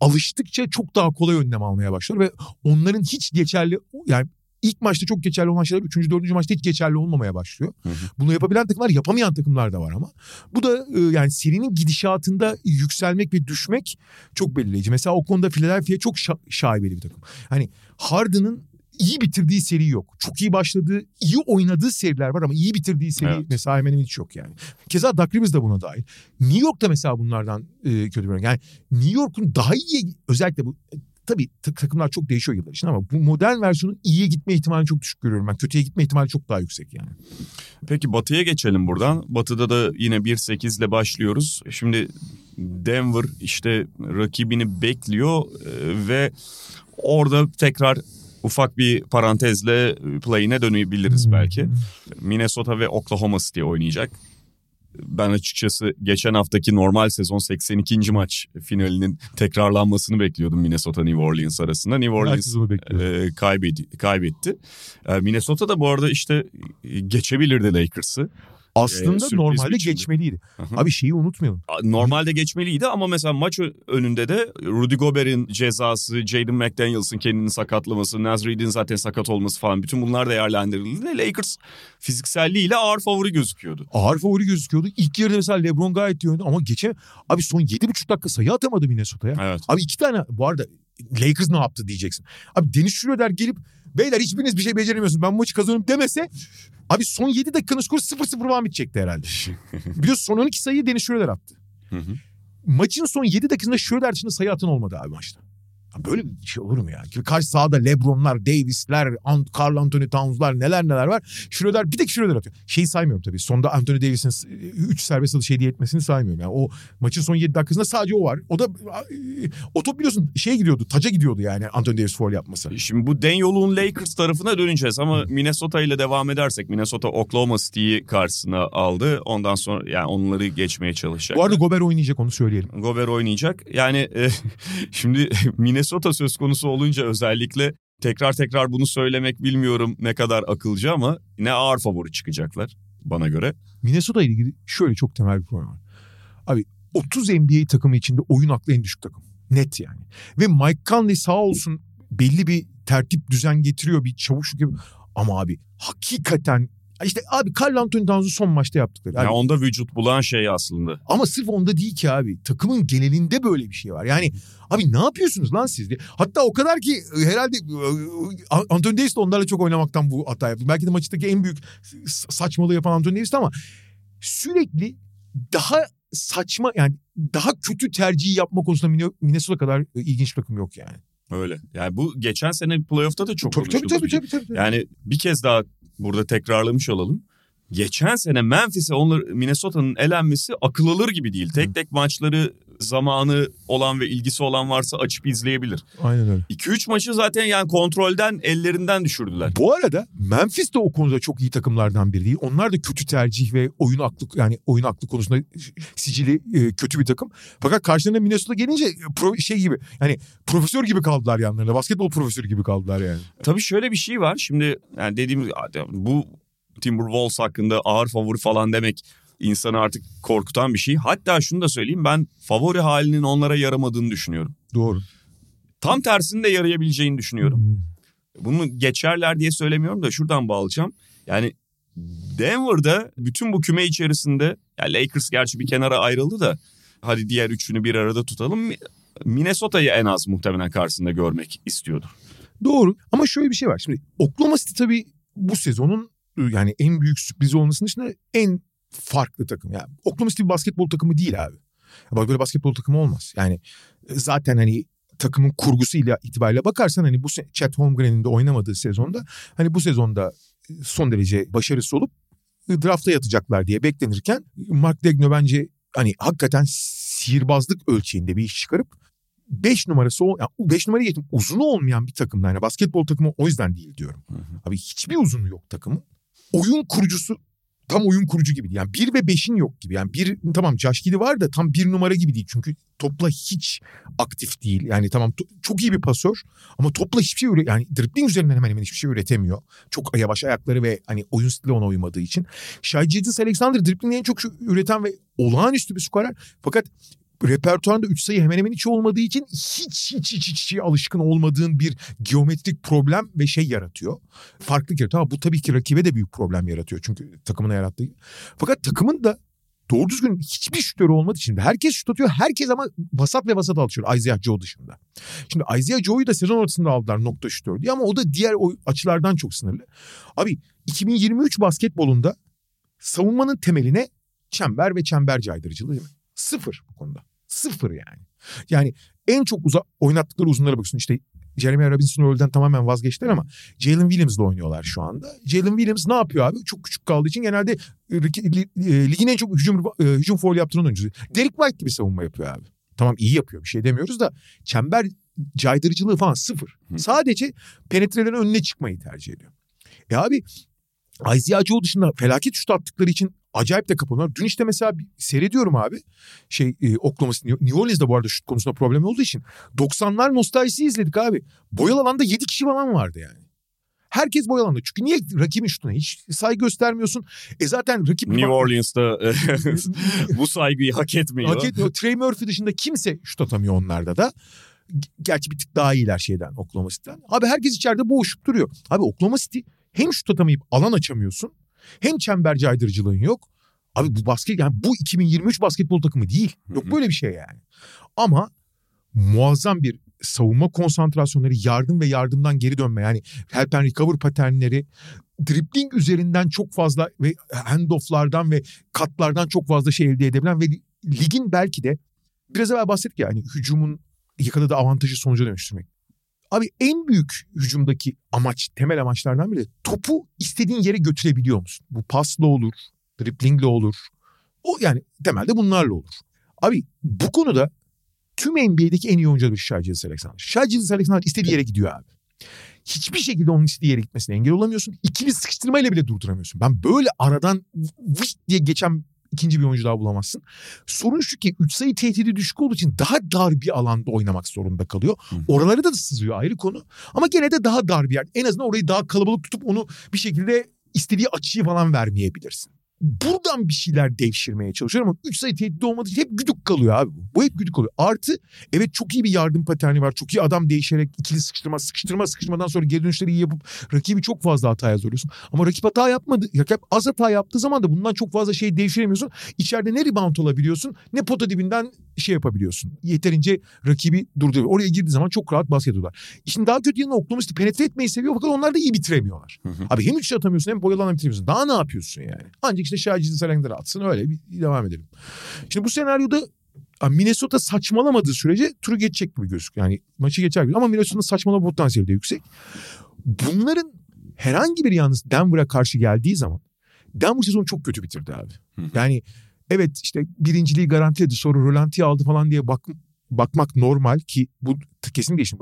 alıştıkça çok daha kolay önlem almaya başlar ve onların hiç geçerli yani ilk maçta çok geçerli olan şeyler üçüncü, dördüncü maçta hiç geçerli olmamaya başlıyor. Hı hı. Bunu yapabilen takımlar yapamayan takımlar da var ama. Bu da e, yani serinin gidişatında yükselmek ve düşmek çok belirleyici. Mesela o konuda Philadelphia çok şa- şaibeli bir takım. Hani Harden'ın iyi bitirdiği seri yok. Çok iyi başladığı, iyi oynadığı seriler var ama iyi bitirdiği seri Evet. mesela hemen hiç yok yani. Keza Doug Rivers de buna dahil. New York da mesela bunlardan e, kötü bir örnek. Yani New York'un daha iyi özellikle bu e, tabii ta- takımlar çok değişiyor yıllar için ama bu modern versiyonun iyiye gitme ihtimalini çok düşük görüyorum ben. Kötüye gitme ihtimali çok daha yüksek yani. Peki Batı'ya geçelim buradan. Batı'da da yine 1-8 ile başlıyoruz. Şimdi Denver işte rakibini bekliyor e, ve orada tekrar ufak bir parantezle play'ine dönebiliriz Hmm. belki. Minnesota ve Oklahoma City oynayacak. Ben açıkçası geçen haftaki normal sezon 82. maç finalinin tekrarlanmasını bekliyordum Minnesota New Orleans arasında. New Orleans e, kaybedi- kaybetti. E, Minnesota da bu arada işte e, geçebilirdi Lakers'ı. Aslında sürpriz normalde geçmeliydi. Hı. Abi şeyi unutmayalım. Normalde geçmeliydi ama mesela maç önünde de Rudy Gobert'in cezası, Jaden McDaniels'ın kendini sakatlaması, Naz Reid'in zaten sakat olması falan bütün bunlar değerlendirildi. Lakers fizikselliğiyle ağır favori gözüküyordu. Ağır favori gözüküyordu. İlk yarıda mesela LeBron gayet iyi oynadı ama geçen abi son 7,5 dakika sayı atamadı Minnesota'ya. Evet. Abi iki tane bu arada Lakers ne yaptı diyeceksin. Abi Dennis Schroeder gelip beyler hiçbiriniz bir şey beceremiyorsunuz ben bu maçı kazanıyorum demese abi son 7 dakikanın skoru 0-0 falan bitecekti herhalde. Biliyorsun son 12 sayıyı Deniz Schroeder attı. Hı hı. Maçın son 7 dakikasında Schroeder dışında sayı atan olmadı abi maçta. Böyle bir şey olur mu ya? Karşı sahada Lebron'lar, Davis'ler, Ant- Carl Anthony Towns'lar neler neler var. Schroeder bir tek Schroeder atıyor. Şeyi saymıyorum tabii. Sonda Anthony Davis'in 3 serbest atış hediye etmesini saymıyorum. Yani o maçın son 7 dakikasında sadece o var. O da o top biliyorsun şeye gidiyordu. Taca gidiyordu yani Anthony Davis foul yapması. Şimdi bu den yolun Lakers tarafına döneceğiz ama Minnesota ile devam edersek Minnesota Oklahoma City'yi karşısına aldı. Ondan sonra yani onları geçmeye çalışacak. Bu arada Gober oynayacak onu söyleyelim. Gober oynayacak. Yani e, şimdi Minnesota söz konusu olunca özellikle tekrar tekrar bunu söylemek bilmiyorum ne kadar akılcı ama ne ağır favori çıkacaklar bana göre. Minnesota ile ilgili şöyle çok temel bir problem var. Abi 30 NBA takımı içinde oyun aklı en düşük takım. Net yani. Ve Mike Conley sağ olsun belli bir tertip düzen getiriyor bir çavuşluk gibi. Ama abi hakikaten işte abi Carl Anthony Towns'un son maçta yaptıkları. Yani Abi, onda vücut bulan şey aslında. ama sırf onda değil ki abi. Takımın genelinde böyle bir şey var. Yani abi ne yapıyorsunuz lan siz diye. Hatta o kadar ki e, herhalde e, Anthony Davis de onlarla çok oynamaktan bu hata yaptı. Belki de maçtaki en büyük saçmalığı yapan Anthony Davis'ti ama sürekli daha saçma yani daha kötü tercihi yapma konusunda Minne- Minnesota kadar e, ilginç bir takım yok yani. Öyle. Yani bu geçen sene playoff'ta da çok Tabii tabii konuşuldu. tabii, tabii, tabii. Yani bir kez daha burada tekrarlamış olalım. Geçen sene Memphis'e onlar Minnesota'nın elenmesi akıl alır gibi değil. Tek tek maçları zamanı olan ve ilgisi olan varsa açıp izleyebilir. Aynen öyle. 2-3 maçı zaten yani kontrolden ellerinden düşürdüler. Bu arada Memphis de o konuda çok iyi takımlardan biri değil. Onlar da kötü tercih ve oyun aklı yani oyun aklı konusunda sicili e, kötü bir takım. Fakat karşılarına Minnesota gelince e, pro, şey gibi yani profesör gibi kaldılar yanlarında. Basketbol profesörü gibi kaldılar yani. Tabii şöyle bir şey var. Şimdi yani dediğim gibi bu Timberwolves hakkında ağır favori falan demek insanı artık korkutan bir şey. Hatta şunu da söyleyeyim ben favori halinin onlara yaramadığını düşünüyorum. Doğru. Tam tersini de yarayabileceğini düşünüyorum. Bunu geçerler diye söylemiyorum da şuradan bağlayacağım. Yani Denver'da bütün bu küme içerisinde ya Lakers gerçi bir kenara ayrıldı da hadi diğer üçünü bir arada tutalım. Minnesota'yı en az muhtemelen karşısında görmek istiyordur. Doğru ama şöyle bir şey var. Şimdi Oklahoma City tabii bu sezonun yani en büyük sürprizi olmasının dışında en farklı takım. Yani Oklahoma City bir basketbol takımı değil abi. Bak böyle basketbol takımı olmaz. Yani e, zaten hani takımın kurgusuyla itibariyle bakarsan hani bu Chet Holmgren'in de oynamadığı sezonda hani bu sezonda e, son derece başarısı olup e, drafta yatacaklar diye beklenirken Mark Degno bence hani hakikaten sihirbazlık ölçeğinde bir iş çıkarıp 5 numarası o 5 numarayı geçtim uzunu olmayan bir takımda yani basketbol takımı o yüzden değil diyorum. Abi hiçbir uzunu yok takımın. Oyun kurucusu tam oyun kurucu gibi. Yani 1 ve 5'in yok gibi. Yani bir tamam Giddey var da tam bir numara gibi değil. Çünkü topla hiç aktif değil. Yani tamam çok iyi bir pasör ama topla hiçbir şey üre yani dribbling üzerinden hemen hemen hiçbir şey üretemiyor. Çok yavaş ayakları ve hani oyun stili ona uymadığı için. Shai Gilgeous Alexander dribbling'i en çok üreten ve olağanüstü bir skorer. Fakat repertuarında 3 sayı hemen hemen hiç olmadığı için hiç hiç hiç hiç, hiç alışkın olmadığın bir geometrik problem ve şey yaratıyor. Farklılık yaratıyor. Ama bu tabii ki rakibe de büyük problem yaratıyor. Çünkü takımına yarattığı. Fakat takımın da doğru düzgün hiçbir şütörü olmadığı için herkes şut atıyor. Herkes ama vasat ve vasat alışıyor Isaiah Joe dışında. Şimdi Isaiah Joe'yu da sezon ortasında aldılar nokta şütör diye ama o da diğer açılardan çok sınırlı. Abi 2023 basketbolunda savunmanın temeline çember ve çember caydırıcılığı değil mi? Sıfır bu konuda. Sıfır yani. Yani en çok uza oynattıkları uzunlara bakıyorsun. İşte Jeremy Robinson rolden tamamen vazgeçtiler ama Jalen Williams'la oynuyorlar şu anda. Jalen Williams ne yapıyor abi? Çok küçük kaldığı için genelde e, e, ligin en çok hücum, e, hücum foul yaptıran oyuncusu. Derek White gibi savunma yapıyor abi. Tamam iyi yapıyor bir şey demiyoruz da çember caydırıcılığı falan sıfır. Hı. Sadece penetrelerin önüne çıkmayı tercih ediyor. E abi Isaiah Joe dışında felaket şut attıkları için acayip de kapanıyorlar. Dün işte mesela bir seyrediyorum abi. Şey e, Oklahoma City, New Orleans'da bu arada şut konusunda problem olduğu için 90'lar nostaljisi izledik abi. Boyalı alanda 7 kişi falan vardı yani. Herkes boyalı alanda. Çünkü niye rakibin şutuna hiç saygı göstermiyorsun? E zaten rakip... New Orleans'ta bu saygıyı hak etmiyor. Hak etmiyor. Trey Murphy dışında kimse şut atamıyor onlarda da. Gerçi bir tık daha iyiler şeyden Oklahoma City'den. Abi herkes içeride boğuşup duruyor. Abi Oklahoma City hem şut atamayıp alan açamıyorsun. Hem çember caydırıcılığın yok. Abi bu basket yani bu 2023 basketbol takımı değil. Yok böyle bir şey yani. Ama muazzam bir savunma konsantrasyonları, yardım ve yardımdan geri dönme yani help and recover paternleri, dribbling üzerinden çok fazla ve handofflardan ve katlardan çok fazla şey elde edebilen ve ligin belki de biraz evvel bahsettik yani hücumun yakaladığı avantajı sonuca dönüştürmek. Abi en büyük hücumdaki amaç, temel amaçlardan biri topu istediğin yere götürebiliyor musun? Bu pasla olur, driblingle olur. O yani temelde bunlarla olur. Abi bu konuda tüm NBA'deki en iyi oyuncu bir Shai Gilgeous Alexander. Shai Gilgeous Alexander istediği yere gidiyor abi. Hiçbir şekilde onun istediği yere gitmesine engel olamıyorsun. İkili sıkıştırmayla bile durduramıyorsun. Ben böyle aradan vış diye geçen ikinci bir oyuncu daha bulamazsın. Sorun şu ki 3 sayı tehdidi düşük olduğu için daha dar bir alanda oynamak zorunda kalıyor. Hı. Oraları da sızıyor ayrı konu. Ama gene de daha dar bir yer. En azından orayı daha kalabalık tutup onu bir şekilde istediği açıyı falan vermeyebilirsin. Buradan bir şeyler devşirmeye çalışıyor ama 3 sayı tehdidi olmadığı için hep güdük kalıyor abi. bu. Bu hep güdük kalıyor. Artı evet çok iyi bir yardım paterni var. Çok iyi adam değişerek ikili sıkıştırma, sıkıştırma, sıkıştırmadan sonra geri dönüşleri iyi yapıp rakibi çok fazla hataya zorluyorsun. Ama rakip hata yapmadı. Rakip az hata yaptığı zaman da bundan çok fazla şey devşiremiyorsun. İçeride ne rebound olabiliyorsun ne pota dibinden şey yapabiliyorsun. Yeterince rakibi durduruyor. Oraya girdiği zaman çok rahat basket atıyorlar. İşin daha kötü yanı Oklahoma City penetre etmeyi seviyor fakat onlar da iyi bitiremiyorlar. Hı hı. Abi hem üç şey atamıyorsun hem boyalan bitiremiyorsun. Daha ne yapıyorsun yani? Ancak işte Şahici Salengler'e atsın öyle bir devam edelim. Şimdi bu senaryoda Minnesota saçmalamadığı sürece turu geçecek gibi gözüküyor. Yani maçı geçer gibi ama Minnesota'nın saçmalama potansiyeli de yüksek. Bunların herhangi bir yalnız Denver'a karşı geldiği zaman Denver sezonu çok kötü bitirdi abi. Yani evet işte birinciliği garantiledi sonra rölantiye aldı falan diye bak, bakmak normal ki bu t- kesin değişim.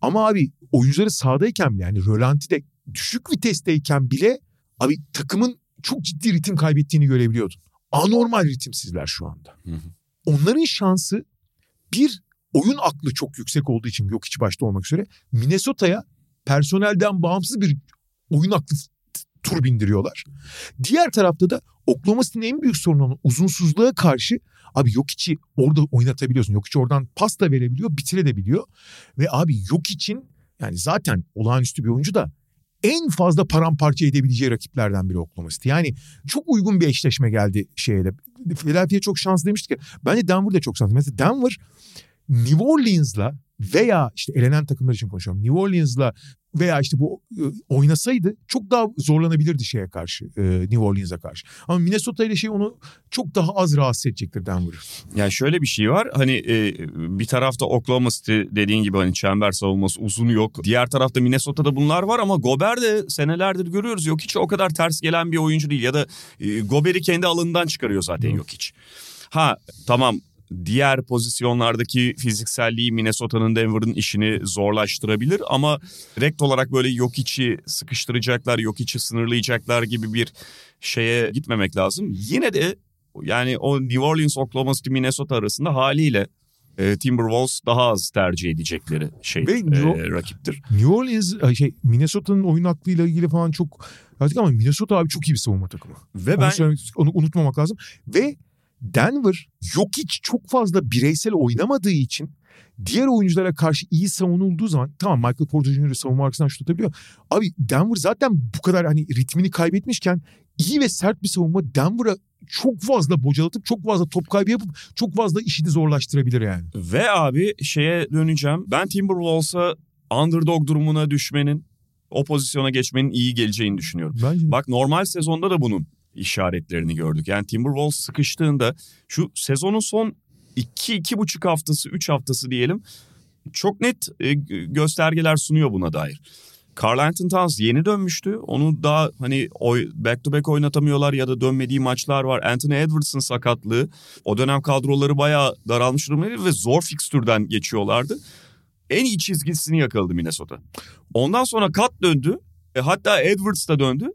Ama abi oyuncuları sahadayken bile yani rölantide düşük vitesteyken bile abi takımın çok ciddi ritim kaybettiğini görebiliyordun. Anormal ritimsizler şu anda. Hı hı. Onların şansı bir oyun aklı çok yüksek olduğu için yok hiç başta olmak üzere Minnesota'ya personelden bağımsız bir oyun aklı tur bindiriyorlar. Diğer tarafta da Oklahoma City'nin en büyük sorunu olan uzunsuzluğa karşı abi yok içi orada oynatabiliyorsun. Yok içi oradan pas da verebiliyor, bitirebiliyor. Ve abi yok için yani zaten olağanüstü bir oyuncu da en fazla paramparça edebileceği rakiplerden biri Oklahoma City. Yani çok uygun bir eşleşme geldi şeye de. Philadelphia çok şanslı demiştik ya. Bence Denver de çok şanslı. Mesela Denver New Orleans'la veya işte elenen takımlar için konuşuyorum. New Orleans'la veya işte bu e, oynasaydı çok daha zorlanabilirdi şeye karşı. e, New Orleans'a karşı. Ama Minnesota ile şey onu çok daha az rahatsız edecektir Denver. Yani şöyle bir şey var hani e, bir tarafta Oklahoma City dediğin gibi hani çember savunması uzun yok. Diğer tarafta Minnesota'da bunlar var ama Gober de senelerdir görüyoruz yok hiç o kadar ters gelen bir oyuncu değil ya da e, Gober'i kendi alanından çıkarıyor zaten yok hiç. Ha tamam diğer pozisyonlardaki fizikselliği Minnesota'nın Denver'ın işini zorlaştırabilir ama direkt olarak böyle yok içi sıkıştıracaklar, yok içi sınırlayacaklar gibi bir şeye gitmemek lazım. Yine de yani o New Orleans, Oklahoma City, Minnesota arasında haliyle e, Timberwolves daha az tercih edecekleri şey Ve New- e, rakiptir. New Orleans şey Minnesota'nın oyun aklıyla ilgili falan çok artık ama Minnesota abi çok iyi bir savunma takımı. Ve Onu, ben onu unutmamak lazım. Ve Denver yok hiç çok fazla bireysel oynamadığı için diğer oyunculara karşı iyi savunulduğu zaman tamam Michael Porter Jr. savunma arkasından şut atabiliyor. Abi Denver zaten bu kadar hani ritmini kaybetmişken iyi ve sert bir savunma Denver'a çok fazla bocalatıp çok fazla top kaybı yapıp çok fazla işini zorlaştırabilir yani. ve abi şeye döneceğim. Ben Timberwolves'a underdog durumuna düşmenin, o pozisyona geçmenin iyi geleceğini düşünüyorum. Bence Bak normal sezonda da bunun işaretlerini gördük. Yani Timberwolves sıkıştığında şu sezonun son 2-2,5 haftası 3 haftası diyelim çok net e, göstergeler sunuyor buna dair. Carl Anthony Towns yeni dönmüştü. Onu daha hani oy, back to back oynatamıyorlar ya da dönmediği maçlar var. Anthony Edwards'ın sakatlığı. O dönem kadroları bayağı daralmış durumdaydı ve zor fikstürden geçiyorlardı. En iyi çizgisini yakaladı Minnesota. Ondan sonra Kat döndü. E, hatta Edwards da döndü.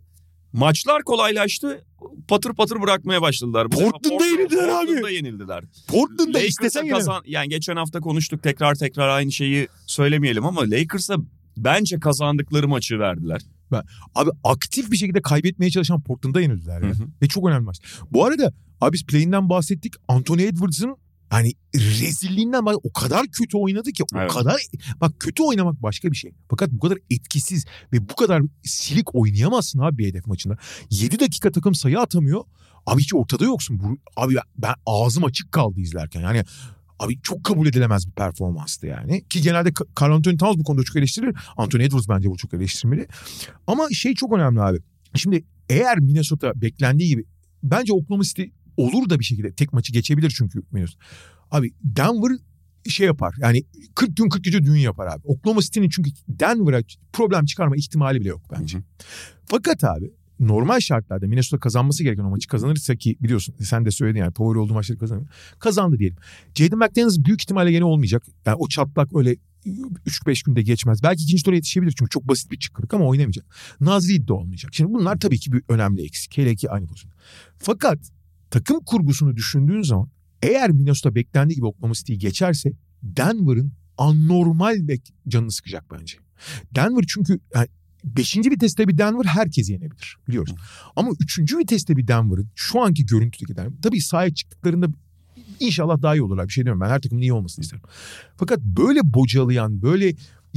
Maçlar kolaylaştı. Patır patır bırakmaya başladılar. Bu Portland'da yenildiler abi. Portland'da yenildiler. Portland'da Lakers'a istesen yine. kazan yani geçen hafta konuştuk tekrar tekrar aynı şeyi söylemeyelim ama Lakers'a bence kazandıkları maçı verdiler. Abi aktif bir şekilde kaybetmeye çalışan Portland'a yenildiler ya. Hı hı. Ve çok önemli maç. Bu arada abi biz play'inden bahsettik. Anthony Edwards'ın hani rezilliğinden bak o kadar kötü oynadı ki o Evet. kadar bak kötü oynamak başka bir şey. Fakat bu kadar etkisiz ve bu kadar silik oynayamazsın abi bir hedef maçında. 7 dakika takım sayı atamıyor. Abi hiç ortada yoksun. Bu, abi ben ağzım açık kaldı izlerken. Yani Abi çok kabul edilemez bir performanstı yani. Ki genelde Carl Anthony Towns bu konuda çok eleştirilir. Anthony Edwards bence bu çok eleştirmeli. Ama şey çok önemli abi. Şimdi eğer Minnesota beklendiği gibi bence Oklahoma City olur da bir şekilde tek maçı geçebilir çünkü Minnesota. Abi Denver şey yapar. Yani 40 gün 40 gece düğün yapar abi. Oklahoma City'nin çünkü Denver'a problem çıkarma ihtimali bile yok bence. Fakat abi normal şartlarda Minnesota kazanması gereken o maçı kazanırsa ki biliyorsun sen de söyledin yani favori olduğu maçları kazanır. Kazandı diyelim. Jaden McDaniels büyük ihtimalle gene olmayacak. Yani o çatlak öyle 3-5 günde geçmez. Belki ikinci tura yetişebilir çünkü çok basit bir çıkırık ama oynamayacak. Nazri de olmayacak. Şimdi bunlar tabii ki bir önemli eksik. Hele ki aynı pozisyon. Fakat takım kurgusunu düşündüğün zaman eğer Minnesota beklendiği gibi Oklahoma City'yi geçerse Denver'ın anormal bek canını sıkacak bence. Denver çünkü yani Beşinci viteste bir Denver herkes yenebilir biliyoruz. Ama üçüncü viteste bir Denver'ın şu anki görüntüdeki Denver tabii sahaya çıktıklarında inşallah daha iyi olurlar. Bir şey demiyorum ben her takımın iyi olmasını isterim. Fakat böyle bocalayan böyle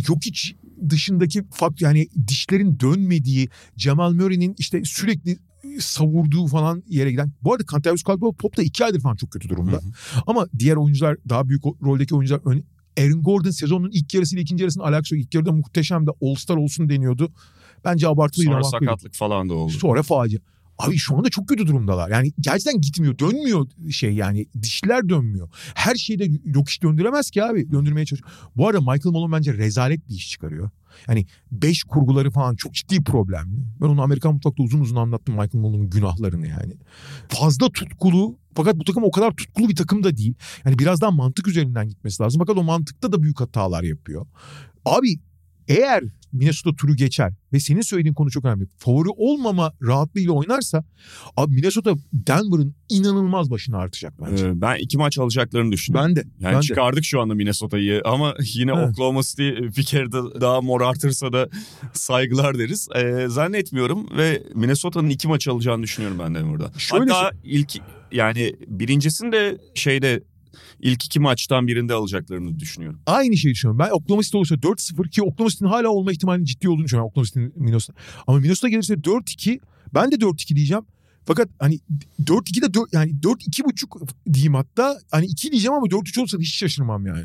yok hiç dışındaki farklı yani dişlerin dönmediği Jamal Murray'nin işte sürekli savurduğu falan yere giden. Bu arada Cantavius Caldwell-Pope da iki aydır falan çok kötü durumda. Ama diğer oyuncular daha büyük roldeki oyuncular ön, Aaron Gordon sezonun ilk yarısıyla ikinci yarısının alakası yok. İlk yarıda muhteşem de All-Star olsun deniyordu. Bence abartılıydı. Sonra sakatlık falan da oldu. Sonra facia. Abi şu anda çok kötü durumdalar. Yani gerçekten gitmiyor. Dönmüyor şey yani. Dişler dönmüyor. Her şeyde yok iş döndüremez ki abi. Döndürmeye çalışıyor. Bu arada Michael Malone bence rezalet bir iş çıkarıyor. Yani beş kurguları falan çok ciddi problemli. Ben onu Amerikan Mutfak'ta uzun uzun anlattım Michael Malone'un günahlarını yani. Fazla tutkulu fakat bu takım o kadar tutkulu bir takım da değil. Yani biraz daha mantık üzerinden gitmesi lazım. Fakat o mantıkta da büyük hatalar yapıyor. Abi eğer Minnesota turu geçer ve senin söylediğin konu çok önemli. Favori olmama rahatlığıyla oynarsa abi Minnesota Denver'ın inanılmaz başına artacak bence. Ee, ben iki maç alacaklarını düşünüyorum. ben de. Yani ben de. çıkardık şu anda Minnesota'yı ama yine Evet. Oklahoma City bir kere de daha mor artırsa da saygılar deriz. Ee, zannetmiyorum ve Minnesota'nın iki maç alacağını düşünüyorum ben de burada. Şöyle Hatta ilk yani birincisini de şeyde ilk iki maçtan birinde alacaklarını düşünüyorum. Aynı şeyi düşünüyorum. Ben Oklahoma City olursa 4-0 ki Oklahoma City'nin hala olma ihtimalinin ciddi olduğunu düşünüyorum. Oklahoma City'nin Minnesota. Ama Minnesota gelirse 4-2 ben de 4-2 diyeceğim. Fakat hani 4-2 de 4, yani 4-2,5 diyeyim hatta. Hani 2 diyeceğim ama 4-3 olsa hiç şaşırmam yani.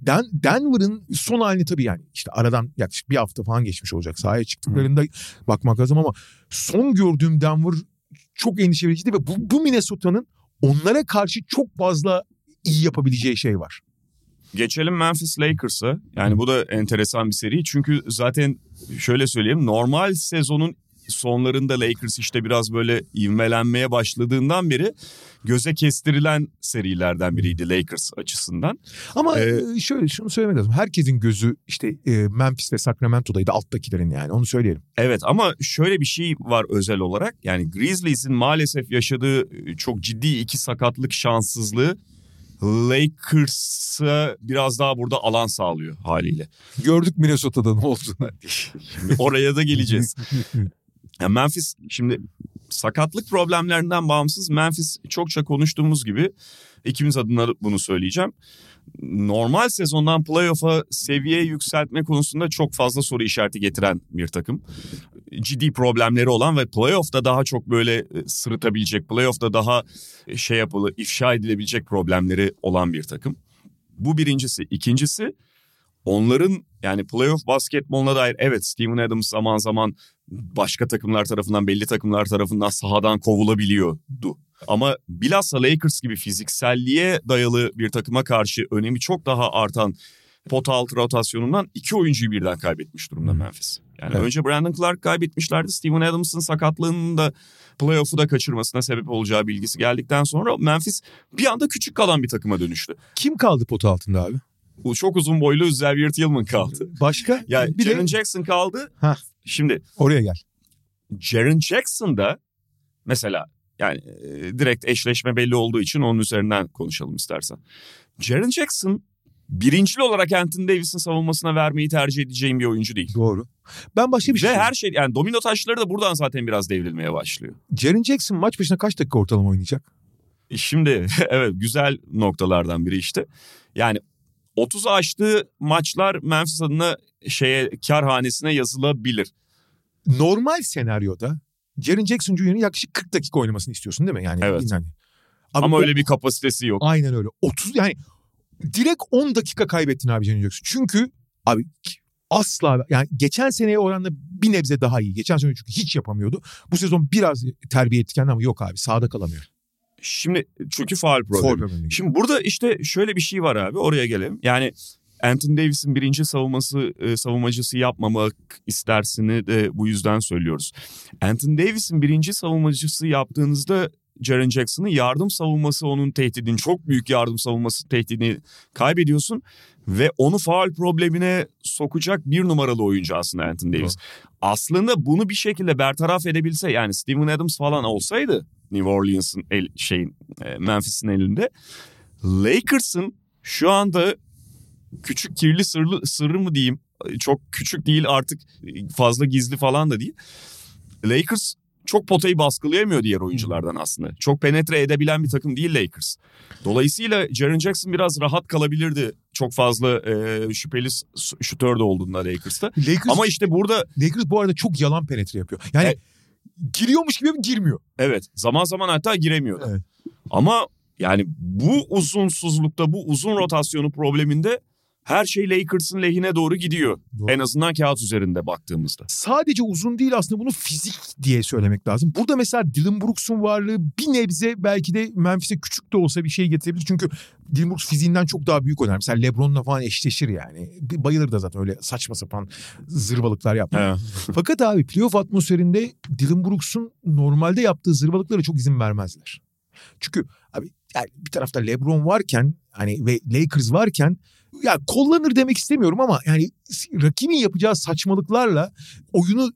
Den, Denver'ın son halini tabii yani işte aradan yaklaşık bir hafta falan geçmiş olacak. Sahaya çıktıklarında bakmak lazım ama son gördüğüm Denver çok endişe vericiydi ve bu, bu Minnesota'nın onlara karşı çok fazla iyi yapabileceği şey var. Geçelim Memphis Lakers'a. Yani bu da enteresan bir seri. Çünkü zaten şöyle söyleyeyim normal sezonun sonlarında Lakers işte biraz böyle ivmelenmeye başladığından beri göze kestirilen serilerden biriydi Lakers açısından. Ama Ee, e, şöyle şunu söylemek lazım. Herkesin gözü işte e, Memphis ve Sacramento'daydı alttakilerin yani onu söyleyelim. Evet ama şöyle bir şey var özel olarak. Yani Grizzlies'in maalesef yaşadığı e, çok ciddi iki sakatlık şanssızlığı Lakers'a biraz daha burada alan sağlıyor haliyle. Gördük Minnesota'da ne. Şimdi oraya da geleceğiz. Ya Memphis şimdi sakatlık problemlerinden bağımsız Memphis çokça konuştuğumuz gibi ikimiz adına bunu söyleyeceğim. Normal sezondan playoff'a seviye yükseltme konusunda çok fazla soru işareti getiren bir takım. Ciddi problemleri olan ve playoff'ta daha çok böyle e, sırıtabilecek, playoff'ta daha e, şey yapılı, ifşa edilebilecek problemleri olan bir takım. Bu birincisi. İkincisi onların yani playoff basketboluna dair evet Steven Adams zaman zaman başka takımlar tarafından belli takımlar tarafından sahadan kovulabiliyordu. Ama bilhassa Lakers gibi fizikselliğe dayalı bir takıma karşı önemi çok daha artan pot altı rotasyonundan iki oyuncuyu birden kaybetmiş durumda Memphis. Yani Evet. önce Brandon Clark kaybetmişlerdi. Steven Adams'ın sakatlığının da playoff'u da kaçırmasına sebep olacağı bilgisi geldikten sonra Memphis bir anda küçük kalan bir takıma dönüştü. Kim kaldı pot altında abi? Çok uzun boylu Xavier Tillman kaldı. Başka? Ya bir Jaren de Jackson kaldı. Hah. Şimdi oraya gel. Jaren Jackson da mesela yani e, direkt eşleşme belli olduğu için onun üzerinden konuşalım istersen. Jaren Jackson birincil olarak Anthony Davis'in savunmasına vermeyi tercih edeceğim bir oyuncu değil. Doğru. Ben başka bir şey Ve her şey yani domino taşları da buradan zaten biraz devrilmeye başlıyor. Jaren Jackson maç başına kaç dakika ortalama oynayacak? Şimdi evet güzel noktalardan biri işte. Yani 30'u aştığı maçlar Memphis adına şeye kar hanesine yazılabilir. Normal senaryoda Jaren Jackson Jr.'ın yaklaşık 40 dakika oynamasını istiyorsun değil mi? Yani Evet. yani. Ama o- öyle bir kapasitesi yok. Aynen öyle. 30 yani direkt 10 dakika kaybettin abi Jaren Jackson. Çünkü abi asla yani geçen seneye oranla bir nebze daha iyi. Geçen sene çünkü hiç yapamıyordu. Bu sezon biraz terbiye etken ama yok abi sağda kalamıyor. Şimdi çünkü faal problemi. Şimdi burada işte şöyle bir şey var abi oraya gelelim. Yani Anthony Davis'in birinci savunması e, savunmacısı yapmamak istersini de bu yüzden söylüyoruz. Anthony Davis'in birinci savunmacısı yaptığınızda Jaren Jackson'ın yardım savunması onun tehdidini çok büyük yardım savunması tehdidini kaybediyorsun ve onu faal problemine sokacak bir numaralı oyuncu aslında Anthony Davis. Aslında bunu bir şekilde bertaraf edebilse yani Steven Adams falan olsaydı New Orleans'ın el, şeyin e, Memphis'in elinde Lakers'ın şu anda küçük kirli sırlı sırrı mı diyeyim çok küçük değil artık fazla gizli falan da değil. Lakers çok potayı baskılayamıyor diğer oyunculardan aslında. Çok penetre edebilen bir takım değil Lakers. Dolayısıyla Jaren Jackson biraz rahat kalabilirdi. Çok fazla e, şüpheli şutör de olduğunda Lakers'ta. Lakers, Ama işte burada... Lakers bu arada çok yalan penetre yapıyor. Yani Evet. giriyormuş gibi mi girmiyor. Evet zaman zaman hatta giremiyordu. Evet. Ama yani bu uzunsuzlukta bu uzun rotasyonu probleminde her şey Lakers'ın lehine doğru gidiyor. Doğru. En azından kağıt üzerinde baktığımızda. Sadece uzun değil aslında bunu fizik diye söylemek lazım. Burada mesela Dylan Brooks'un varlığı bir nebze belki de Memphis'e küçük de olsa bir şey getirebilir. Çünkü Dylan Brooks fiziğinden çok daha büyük oynar. Mesela LeBron'la falan eşleşir yani. Bayılır da zaten öyle saçma sapan zırvalıklar yapmaya. Fakat abi playoff atmosferinde Dylan Brooks'un normalde yaptığı zırvalıklara çok izin vermezler. Çünkü abi yani bir tarafta LeBron varken hani ve Lakers varken ya kullanır demek istemiyorum ama yani rakibin yapacağı saçmalıklarla oyunu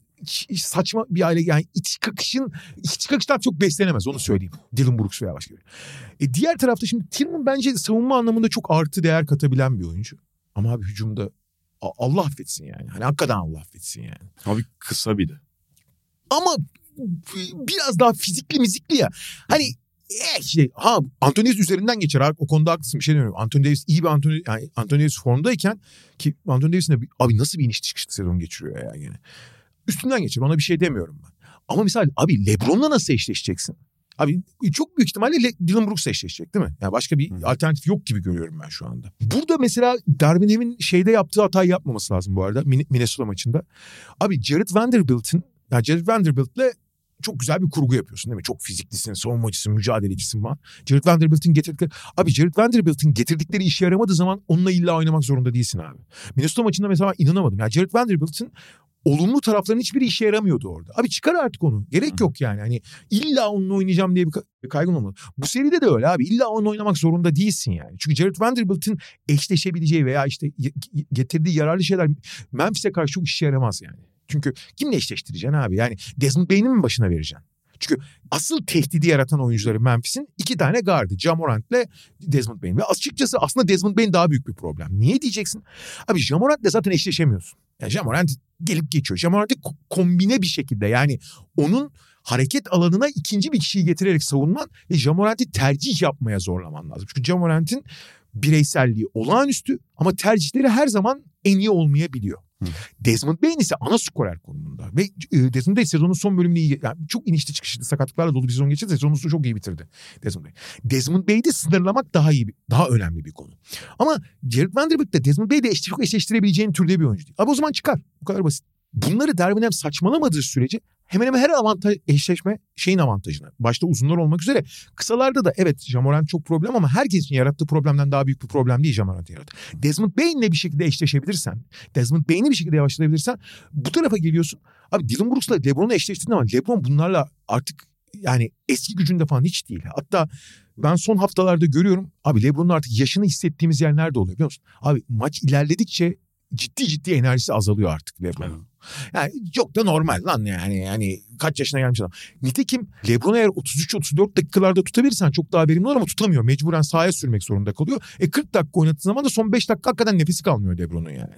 saçma bir hale yani iç kakışın iç kakıştan çok beslenemez onu söyleyeyim. Dylan Brooks veya başka biri. E diğer tarafta şimdi Tillman bence savunma anlamında çok artı değer katabilen bir oyuncu. Ama abi hücumda Allah affetsin yani. Hani hakikaten Allah affetsin yani. Abi kısa bir de. Ama biraz daha fizikli mizikli ya. Hani eh işte ha Anthony Davis üzerinden geçer. O konuda haklısın bir şey demiyorum. Anthony Davis iyi bir Anthony, yani Anthony Davis formdayken ki Anthony Davis'in de abi nasıl bir iniş çıkışlı sezon geçiriyor ya yani. Üstünden geçer ona bir şey demiyorum ben. Ama misal abi LeBron'la nasıl eşleşeceksin? Abi çok büyük ihtimalle Le- Dylan Brooks eşleşecek değil mi? Yani başka bir Hı. alternatif yok gibi görüyorum ben şu anda. Burada mesela Darvin Ham'in şeyde yaptığı hatayı yapmaması lazım bu arada Min- Minnesota maçında. Abi Jared Vanderbilt'in yani Jared Vanderbilt'le çok güzel bir kurgu yapıyorsun değil mi? Çok fiziklisin, savunmacısın, mücadelecisin falan. Jared Vanderbilt'in getirdikleri... Abi Jared Vanderbilt'in getirdikleri işe yaramadığı zaman onunla illa oynamak zorunda değilsin abi. Minnesota maçında mesela inanamadım. Ya Jared Vanderbilt'in olumlu tarafların hiçbiri işe yaramıyordu orada. Abi çıkar artık onu. Gerek yok yani. Hani illa onunla oynayacağım diye bir ka- bir kaygın olmalı. Bu seride de öyle abi. İlla onunla oynamak zorunda değilsin yani. Çünkü Jared Vanderbilt'in eşleşebileceği veya işte getirdiği yararlı şeyler Memphis'e karşı çok işe yaramaz yani. Çünkü kimle eşleştireceksin abi? Yani Desmond Bane'i mi başına vereceksin? Çünkü asıl tehdidi yaratan oyuncuları Memphis'in iki tane gardı. Ja Morant'le Desmond Bain. Ve açıkçası aslında Desmond Bain daha büyük bir problem. Niye diyeceksin? Abi Ja Morant'le zaten eşleşemiyorsun. Yani Ja Morant gelip geçiyor. Ja Morant'ı ko- kombine bir şekilde yani onun hareket alanına ikinci bir kişiyi getirerek savunman ve Ja Morant'i tercih yapmaya zorlaman lazım. Çünkü Ja Morant'in bireyselliği olağanüstü ama tercihleri her zaman en iyi olmayabiliyor. Desmond Bain ise ana skorer konumunda. Ve e, Desmond Bain sezonun son bölümünü iyi, yani çok inişli çıkışlı sakatlıklarla dolu bir sezon geçirdi. Sezonun sonu çok iyi bitirdi Desmond Bain. Desmond Bain'i sınırlamak daha iyi, daha önemli bir konu. Ama Jared Vanderbilt de Desmond Bain'i de eşleştirebileceğin türde bir oyuncu değil. Abi o zaman çıkar. Bu kadar basit. Bunları Darwin Ham saçmalamadığı sürece hemen hemen her avantaj eşleşme şeyin avantajına. Başta uzunlar olmak üzere. Kısalarda da evet Jamorant çok problem ama herkes için yarattığı problemden daha büyük bir problem değil Jamorant'ın yarattığı. Desmond Bain'le bir şekilde eşleşebilirsen, Desmond Bain'i bir şekilde yavaşlatabilirsen bu tarafa geliyorsun. Abi Dylan Brooks'la LeBron'u eşleştirdiğin zaman LeBron bunlarla artık yani eski gücünde falan hiç değil. Hatta ben son haftalarda görüyorum. Abi LeBron'un artık yaşını hissettiğimiz yer nerede oluyor biliyor musun? Abi maç ilerledikçe ciddi ciddi enerjisi azalıyor artık LeBron'un. Yani çok da normal lan yani. Yani kaç yaşına gelmiş adam. Nitekim LeBron'u eğer 33-34 dakikalarda tutabilirsen çok daha verimli olur ama tutamıyor. Mecburen sahaya sürmek zorunda kalıyor. E 40 dakika oynattığı zaman da son 5 dakika hakikaten nefesi kalmıyor LeBron'un yani.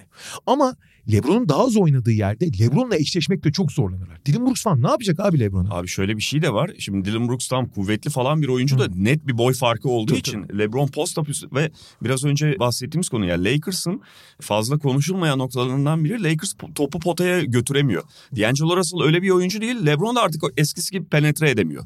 Ama LeBron'un daha az oynadığı yerde LeBron'la eşleşmekte çok zorlanırlar. Dylan Brooks falan ne yapacak abi LeBron'a? Abi şöyle bir şey de var. Şimdi Dylan Brooks tam kuvvetli falan bir oyuncu da net bir boy farkı olduğu Tabii, için LeBron post-up üstü ve biraz önce bahsettiğimiz konu ya Lakers'ın fazla konuşulmayan noktalarından biri Lakers topu potaya götüremiyor. D'Angelo Russell öyle bir oyuncu değil. LeBron da artık eskisi gibi penetre edemiyor.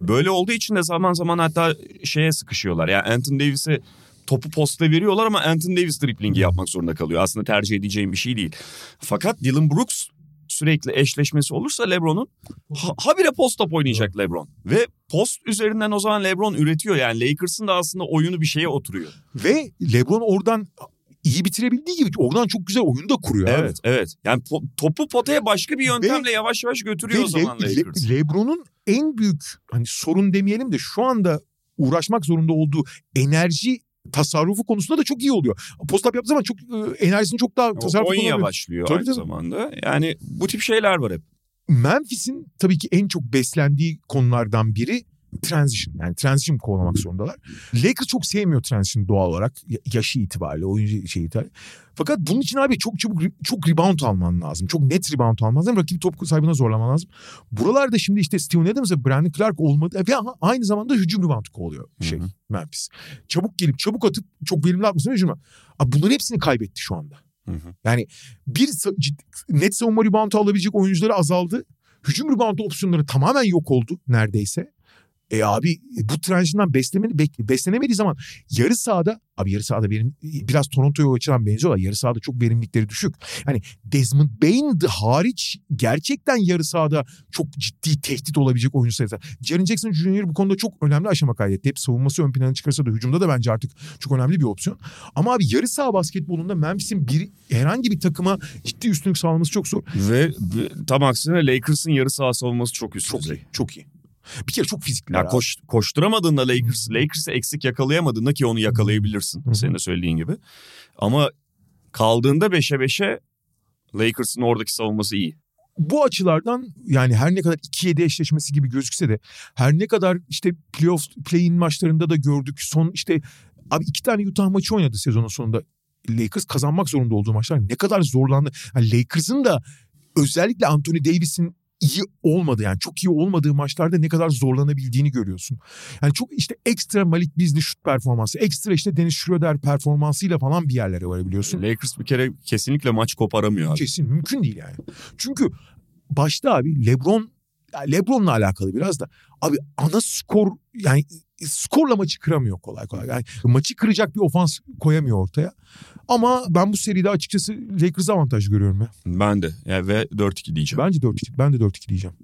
Böyle olduğu için de zaman zaman hatta şeye sıkışıyorlar. Yani Anthony Davis'e topu posta veriyorlar ama Anthony Davis driplingi yapmak zorunda kalıyor. Aslında tercih edeceğim bir şey değil. Fakat Dylan Brooks sürekli eşleşmesi olursa LeBron'un ha, habire post top oynayacak LeBron. Ve post üzerinden o zaman LeBron üretiyor. Yani Lakers'ın da aslında oyunu bir şeye oturuyor. Ve LeBron oradan iyi bitirebildiği gibi oradan çok güzel oyunu da kuruyor. Evet, abi. evet. Yani po- topu potaya başka bir yöntemle Ve- yavaş yavaş götürüyor o zaman Le- Lakers. Le- LeBron'un en büyük hani sorun demeyelim de şu anda uğraşmak zorunda olduğu enerji tasarrufu konusunda da çok iyi oluyor. Post-up yaptığı zaman çok e, enerjisini çok daha tasarruf oyun kullanabiliyor. yavaşlıyor Tabii, aynı tabii. zamanda. Yani bu tip şeyler var hep. Memphis'in tabii ki en çok beslendiği konulardan biri transition. Yani transition kovalamak zorundalar. Lakers çok sevmiyor transition doğal olarak. Ya- Yaşı itibariyle, oyuncu şey itibariyle. Fakat bunun için abi çok çabuk çok rebound alman lazım. Çok net rebound alman lazım. Rakibi top sahibine zorlaman lazım. Buralarda şimdi işte Steven Adams ve Brandon Clark olmadı. Ve aynı zamanda hücum rebound kovalıyor şey Hı hı. Memphis. Çabuk gelip çabuk atıp çok verimli atmasını hücum. Abi bunların hepsini kaybetti şu anda. Hı hı. Yani bir ciddi- net savunma reboundu alabilecek oyuncuları azaldı. Hücum reboundu opsiyonları tamamen yok oldu neredeyse. E abi bu transition'dan beslemeni. Beslenemediği zaman yarı sahada abi yarı sahada benim biraz Toronto'ya açılan benziyorlar. Yarı sahada çok verimlilikleri düşük. Yani Desmond Bain hariç gerçekten yarı sahada çok ciddi tehdit olabilecek oyuncu sayısı. Jaren Jackson Jr. bu konuda çok önemli aşama kaydetti. Hep savunması ön plana çıkarsa da hücumda da bence artık çok önemli bir opsiyon. Ama abi yarı saha basketbolunda Memphis'in bir herhangi bir takıma ciddi üstünlük sağlaması çok zor. Ve ve tam aksine Lakers'ın yarı saha savunması çok üst Çok düzey. iyi. Çok iyi. Bir kere çok fizikliler. Ya koş, koşturamadığında Lakers, Lakers'ı eksik yakalayamadığında ki onu yakalayabilirsin. Hı hı. Senin de söylediğin gibi. Ama kaldığında 5'e 5'e Lakers'ın oradaki savunması iyi. bu açılardan yani her ne kadar 2-7 eşleşmesi gibi gözükse de her ne kadar işte playoff play-in maçlarında da gördük. Son işte abi iki tane Utah maçı oynadı sezonun sonunda. Lakers kazanmak zorunda olduğu maçlar ne kadar zorlandı. Yani Lakers'ın da özellikle Anthony Davis'in iyi olmadı yani çok iyi olmadığı maçlarda ne kadar zorlanabildiğini görüyorsun. Yani çok işte ekstra Malik Beasley şut performansı, ekstra işte Dennis Schroeder performansıyla falan bir yerlere varabiliyorsun. Lakers bir kere kesinlikle maç koparamıyor abi. Kesin mümkün değil yani. Çünkü başta abi LeBron LeBron'la alakalı biraz da abi ana skor yani skorla maçı kıramıyor kolay kolay. Yani maçı kıracak bir ofans koyamıyor ortaya. Ama ben bu seride açıkçası Lakers avantaj görüyorum ya. Ben de. Yani ve 4-2 diyeceğim. Bence 4-2. Ben de 4-2 diyeceğim.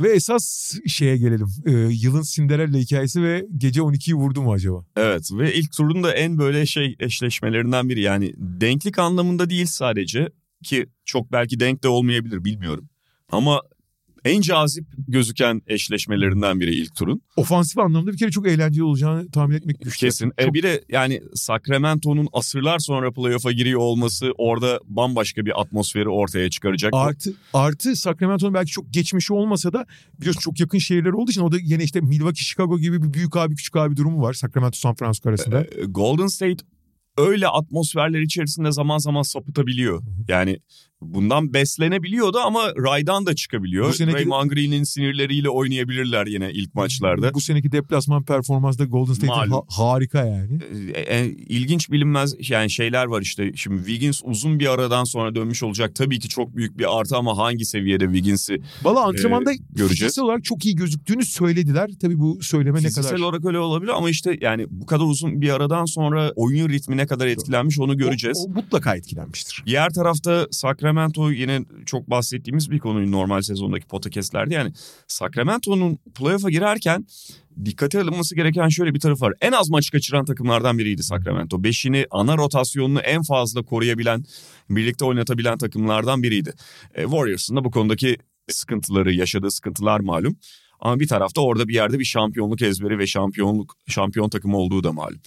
Ve esas şeye gelelim. Ee, yılın Cinderella hikayesi ve gece 12'yi vurdu mu acaba? Evet ve ilk turun da en böyle şey eşleşmelerinden biri. Yani denklik anlamında değil sadece ki çok belki denk de olmayabilir bilmiyorum. Ama en cazip gözüken eşleşmelerinden biri ilk turun. Ofansif anlamda bir kere çok eğlenceli olacağını tahmin etmek güç. Kesin. E, Çok- bir de yani Sacramento'nun asırlar sonra playoff'a giriyor olması orada bambaşka bir atmosferi ortaya çıkaracak. Artı, artı Sacramento'nun belki çok geçmişi olmasa da biliyorsun çok yakın şehirler olduğu için o da yine işte Milwaukee, Chicago gibi bir büyük abi küçük abi durumu var Sacramento, San Francisco arasında. E, Golden State öyle atmosferler içerisinde zaman zaman sapıtabiliyor. Yani bundan beslenebiliyordu ama raydan da çıkabiliyor. Bu seneki- Draymond Green'in sinirleriyle oynayabilirler yine ilk maçlarda. Bu seneki deplasman performansı da Golden Malum. ha- harika yani. E, e, ilginç bilinmez yani şeyler var işte. Şimdi Wiggins uzun bir aradan sonra dönmüş olacak. Tabii ki çok büyük bir artı ama hangi seviyede Wiggins'i Valla antrenmanda göreceğiz. fiziksel olarak çok iyi gözüktüğünü söylediler. Tabii bu söyleme ne Fiziksel kadar... olarak öyle olabilir ama işte yani bu kadar uzun bir aradan sonra oyun ritmi ne kadar etkilenmiş onu göreceğiz. O, o mutlaka etkilenmiştir. Diğer tarafta Sacramento yine çok bahsettiğimiz bir konu normal sezondaki podcastlerde. Yani Sacramento'nun playoff'a girerken dikkate alınması gereken şöyle bir tarafı var. En az maç kaçıran takımlardan biriydi Sacramento. Beşini ana rotasyonunu en fazla koruyabilen, birlikte oynatabilen takımlardan biriydi. E, Warriors'ın da bu konudaki sıkıntıları, yaşadığı sıkıntılar malum. Ama bir tarafta orada bir yerde bir şampiyonluk ezberi ve şampiyonluk şampiyon takımı olduğu da malum.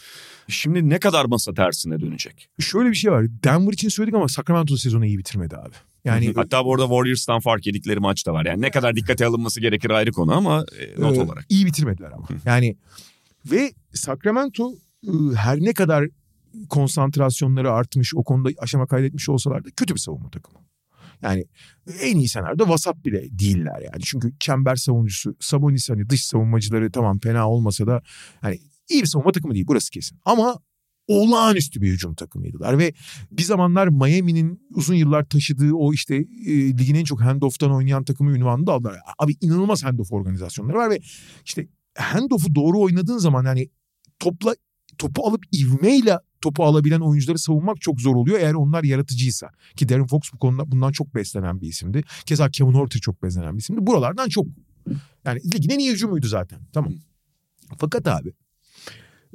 Şimdi ne kadar masa tersine dönecek? Şöyle bir şey var. Denver için söyledik ama Sacramento sezonu iyi bitirmedi abi. Yani Hatta bu arada Warriors'tan fark yedikleri maç da var. Yani ne kadar dikkate alınması gerekir ayrı konu ama e, not Ee, olarak. iyi bitirmediler ama. Yani ve Sacramento e, her ne kadar konsantrasyonları artmış o konuda aşama kaydetmiş olsalar da kötü bir savunma takımı. Yani en iyi senaryoda vasat bile değiller yani. Çünkü çember savunucusu Sabonis hani dış savunmacıları tamam fena olmasa da hani iyi bir savunma takımı değil burası kesin. Ama olağanüstü bir hücum takımıydılar ve bir zamanlar Miami'nin uzun yıllar taşıdığı o işte e, ligin en çok handoff'tan oynayan takımı ünvanını da aldılar. Abi inanılmaz handoff organizasyonları var ve işte handoff'u doğru oynadığın zaman yani topla topu alıp ivmeyle topu alabilen oyuncuları savunmak çok zor oluyor eğer onlar yaratıcıysa. Ki Darren Fox bu konuda bundan çok beslenen bir isimdi. Keza Kevin Horter çok beslenen bir isimdi. Buralardan çok yani ligin en iyi hücumuydu zaten. Tamam. Fakat abi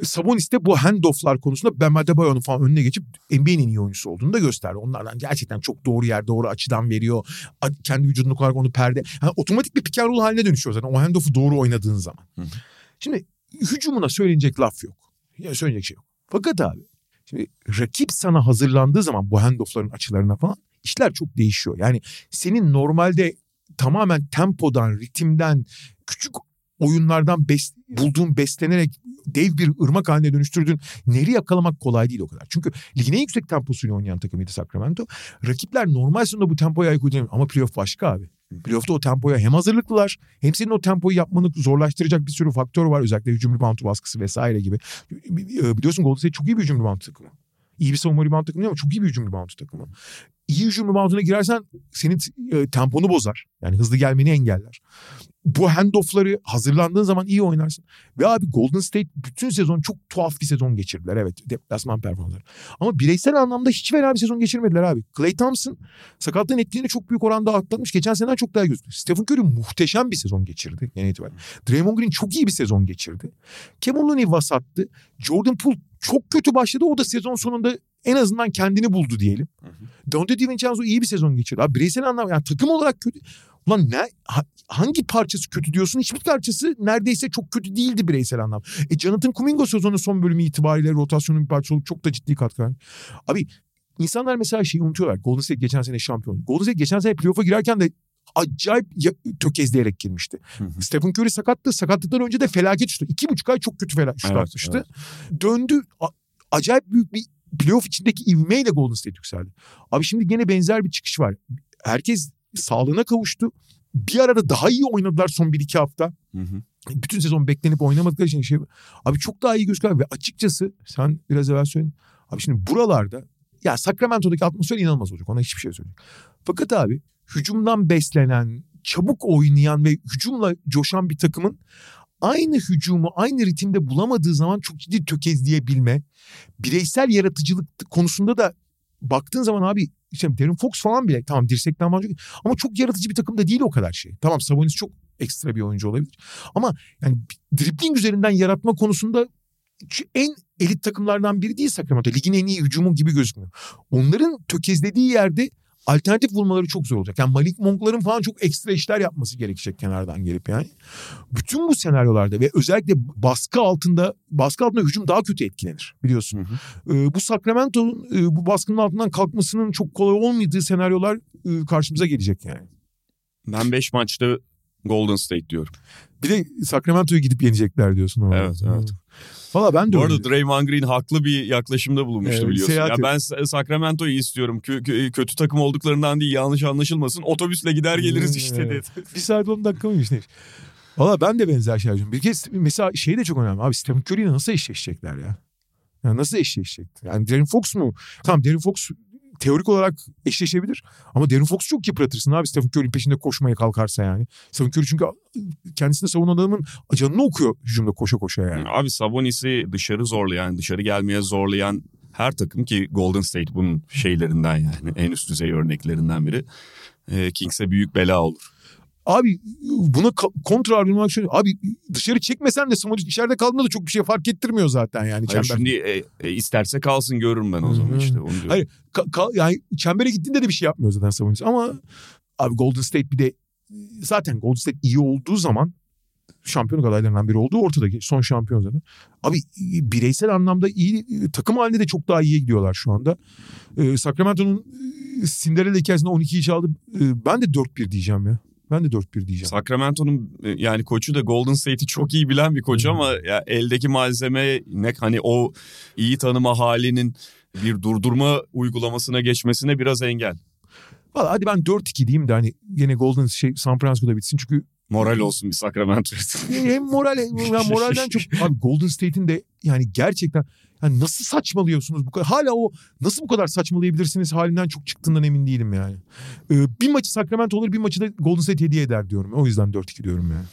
Sabonis de bu handofflar konusunda Bam Adebayo'nun falan önüne geçip NBA'nin iyi oyuncusu olduğunu da gösterdi. Onlardan gerçekten çok doğru yer, doğru açıdan veriyor. Kendi vücudunu koyarak onu perde. Yani otomatik bir pick and roll haline dönüşüyor zaten. O handoff'u doğru oynadığın zaman. Hı. Şimdi hücumuna söylenecek laf yok. Ya söyleyecek şey yok. Fakat abi şimdi rakip sana hazırlandığı zaman bu handoff'ların açılarına falan işler çok değişiyor. Yani senin normalde tamamen tempodan, ritimden, küçük oyunlardan bes, bulduğun beslenerek dev bir ırmak haline dönüştürdüğün neri yakalamak kolay değil o kadar. Çünkü ligin en yüksek temposuyla oynayan takımıydı Sacramento. Rakipler normal sonunda bu tempoya ayak uyduramıyor. Ama playoff başka abi. Playoff'ta o tempoya hem hazırlıklılar hem senin o tempoyu yapmanı zorlaştıracak bir sürü faktör var. Özellikle hücum reboundu baskısı vesaire gibi. Biliyorsun Golden State çok iyi bir hücum reboundu takımı. İyi bir savunma rebound takımı değil ama çok iyi bir hücum reboundu takımı. İyi hücum rebounduna girersen senin e, temponu bozar. Yani hızlı gelmeni engeller bu handoff'ları hazırlandığın zaman iyi oynarsın. Ve abi Golden State bütün sezon çok tuhaf bir sezon geçirdiler. Evet deplasman performansları. Ama bireysel anlamda hiç fena bir sezon geçirmediler abi. Clay Thompson sakatlığın etkilerini çok büyük oranda atlatmış. Geçen seneden çok daha gözüküyor. Stephen Curry muhteşem bir sezon geçirdi genel itibariyle. Draymond Green çok iyi bir sezon geçirdi. Kevin Looney vasattı. Jordan Poole çok kötü başladı. O da sezon sonunda en azından kendini buldu diyelim. Dante DiVincenzo iyi bir sezon geçirdi. Abi bireysel anlamda yani takım olarak kötü. Ulan ne hangi parçası kötü diyorsun? Hiçbir parçası neredeyse çok kötü değildi bireysel anlam. E Jonathan Kuminga sezonun son bölümü itibariyle rotasyonun bir parçası olup çok da ciddi katkı verdi. Abi insanlar mesela şeyi unutuyorlar. Golden State geçen sene şampiyon. Golden State geçen sene playoff'a girerken de acayip tökezleyerek girmişti. Hı hı. Stephen Curry sakattı. Sakatlıktan önce de felaket şutu. İki buçuk ay çok kötü felaket şut evet, atmıştı. Evet. Döndü. A- acayip büyük bir playoff içindeki ivmeyle Golden State yükseldi. Abi şimdi gene benzer bir çıkış var. Herkes sağlığına kavuştu. Bir arada daha iyi oynadılar son bir iki hafta. Hı hı. Bütün sezon beklenip oynamadıkları için şey abi çok daha iyi gözüküyor ve açıkçası sen biraz evvel söyledin. Abi şimdi buralarda ya Sacramento'daki atmosfer inanılmaz olacak. Ona hiçbir şey söyleyeyim. Fakat abi hücumdan beslenen, çabuk oynayan ve hücumla coşan bir takımın aynı hücumu aynı ritimde bulamadığı zaman çok ciddi tökezleyebilme, bireysel yaratıcılık konusunda da baktığın zaman abi işte Darren Fox falan bile tamam dirsekten var ama çok yaratıcı bir takım da değil o kadar şey. Tamam Sabonis çok ekstra bir oyuncu olabilir. Ama yani dribbling üzerinden yaratma konusunda en elit takımlardan biri değil Sacramento. Ligin en iyi hücumu gibi gözükmüyor. Onların tökezlediği yerde alternatif bulmaları çok zor olacak. Yani Malik Monk'ların falan çok ekstra işler yapması gerekecek kenardan gelip yani. Bütün bu senaryolarda ve özellikle baskı altında baskı altında hücum daha kötü etkilenir biliyorsun. Hı hı. Ee, bu Sacramento'nun e, bu baskının altından kalkmasının çok kolay olmadığı senaryolar e, karşımıza gelecek yani. Ben 5 maçta Golden State diyorum. Bir de Sacramento'yu gidip yenecekler diyorsun. Orada. Evet evet. Valla ben de Bu arada Draymond Green haklı bir yaklaşımda bulunmuştu evet, biliyorsun. Ya ben Sacramento'yu istiyorum. Kö- kötü takım olduklarından değil yanlış anlaşılmasın. Otobüsle gider geliriz işte dedi. bir saat 10 dakika mıymış ne? Valla ben de benzer şey yapıyorum. Bir kez mesela şey de çok önemli. Abi Stephen Curry'yle nasıl eşleşecekler ya? Yani nasıl eşleşecek? Yani Darren Fox mu? Tamam Darren Fox teorik olarak eşleşebilir. Ama Darren Fox çok yıpratırsın abi Stephen Curry'in peşinde koşmaya kalkarsa yani. Stephen Curry çünkü kendisini savunan adamın canını okuyor hücumda koşa koşa yani. Abi Sabonis'i dışarı zorlayan, dışarı gelmeye zorlayan her takım ki Golden State bunun şeylerinden yani en üst düzey örneklerinden biri. Kings'e büyük bela olur. Abi buna kontra argüman şöyle. Abi dışarı çekmesen de Smolic içeride kaldığında da çok bir şey fark ettirmiyor zaten yani. Hayır, şimdi e, e, isterse kalsın görürüm ben o zaman Hı-hı. işte. Onu Hayır ka- ka- yani çembere gittiğinde de bir şey yapmıyor zaten Smolic. Ama abi Golden State bir de zaten Golden State iyi olduğu zaman şampiyonluk adaylarından biri olduğu ortada. Son şampiyon zaten. Abi bireysel anlamda iyi takım halinde de çok daha iyiye gidiyorlar şu anda. Ee, Sacramento'nun Cinderella hikayesinde 12'yi çaldı. Ee, ben de 4-1 diyeceğim ya. Ben de 4-1 diyeceğim. Sacramento'nun e, yani koçu da Golden State'i çok iyi bilen bir koç ama ya eldeki malzeme ne hani o iyi tanıma halinin bir durdurma uygulamasına geçmesine biraz engel. Valla hadi ben 4-2 diyeyim de hani yine Golden şey San Francisco'da bitsin çünkü Moral olsun bir Sacramento. hem moral hem moralden çok abi Golden State'in de yani gerçekten yani nasıl saçmalıyorsunuz bu kadar? Hala o nasıl bu kadar saçmalayabilirsiniz halinden çok çıktığından emin değilim yani. Ee, bir maçı Sacramento olur bir maçı da Golden State hediye eder diyorum. O yüzden 4-2 diyorum yani.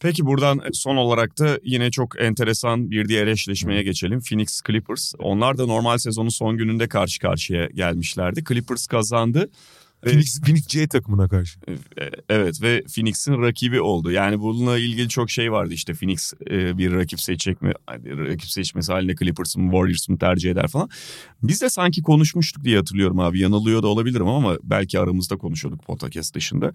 Peki buradan son olarak da yine çok enteresan bir diğer eşleşmeye geçelim. Phoenix Clippers. Onlar da normal sezonun son gününde karşı karşıya gelmişlerdi. Clippers kazandı. Phoenix, Phoenix C takımına karşı. E, evet ve Phoenix'in rakibi oldu. Yani bununla ilgili çok şey vardı işte Phoenix e, bir rakip seçecek mi? Rakip seçmesi haline Clippers mı Warriors mı tercih eder falan. Biz de sanki konuşmuştuk diye hatırlıyorum abi. Yanılıyor da olabilirim ama belki aramızda konuşuyorduk podcast dışında.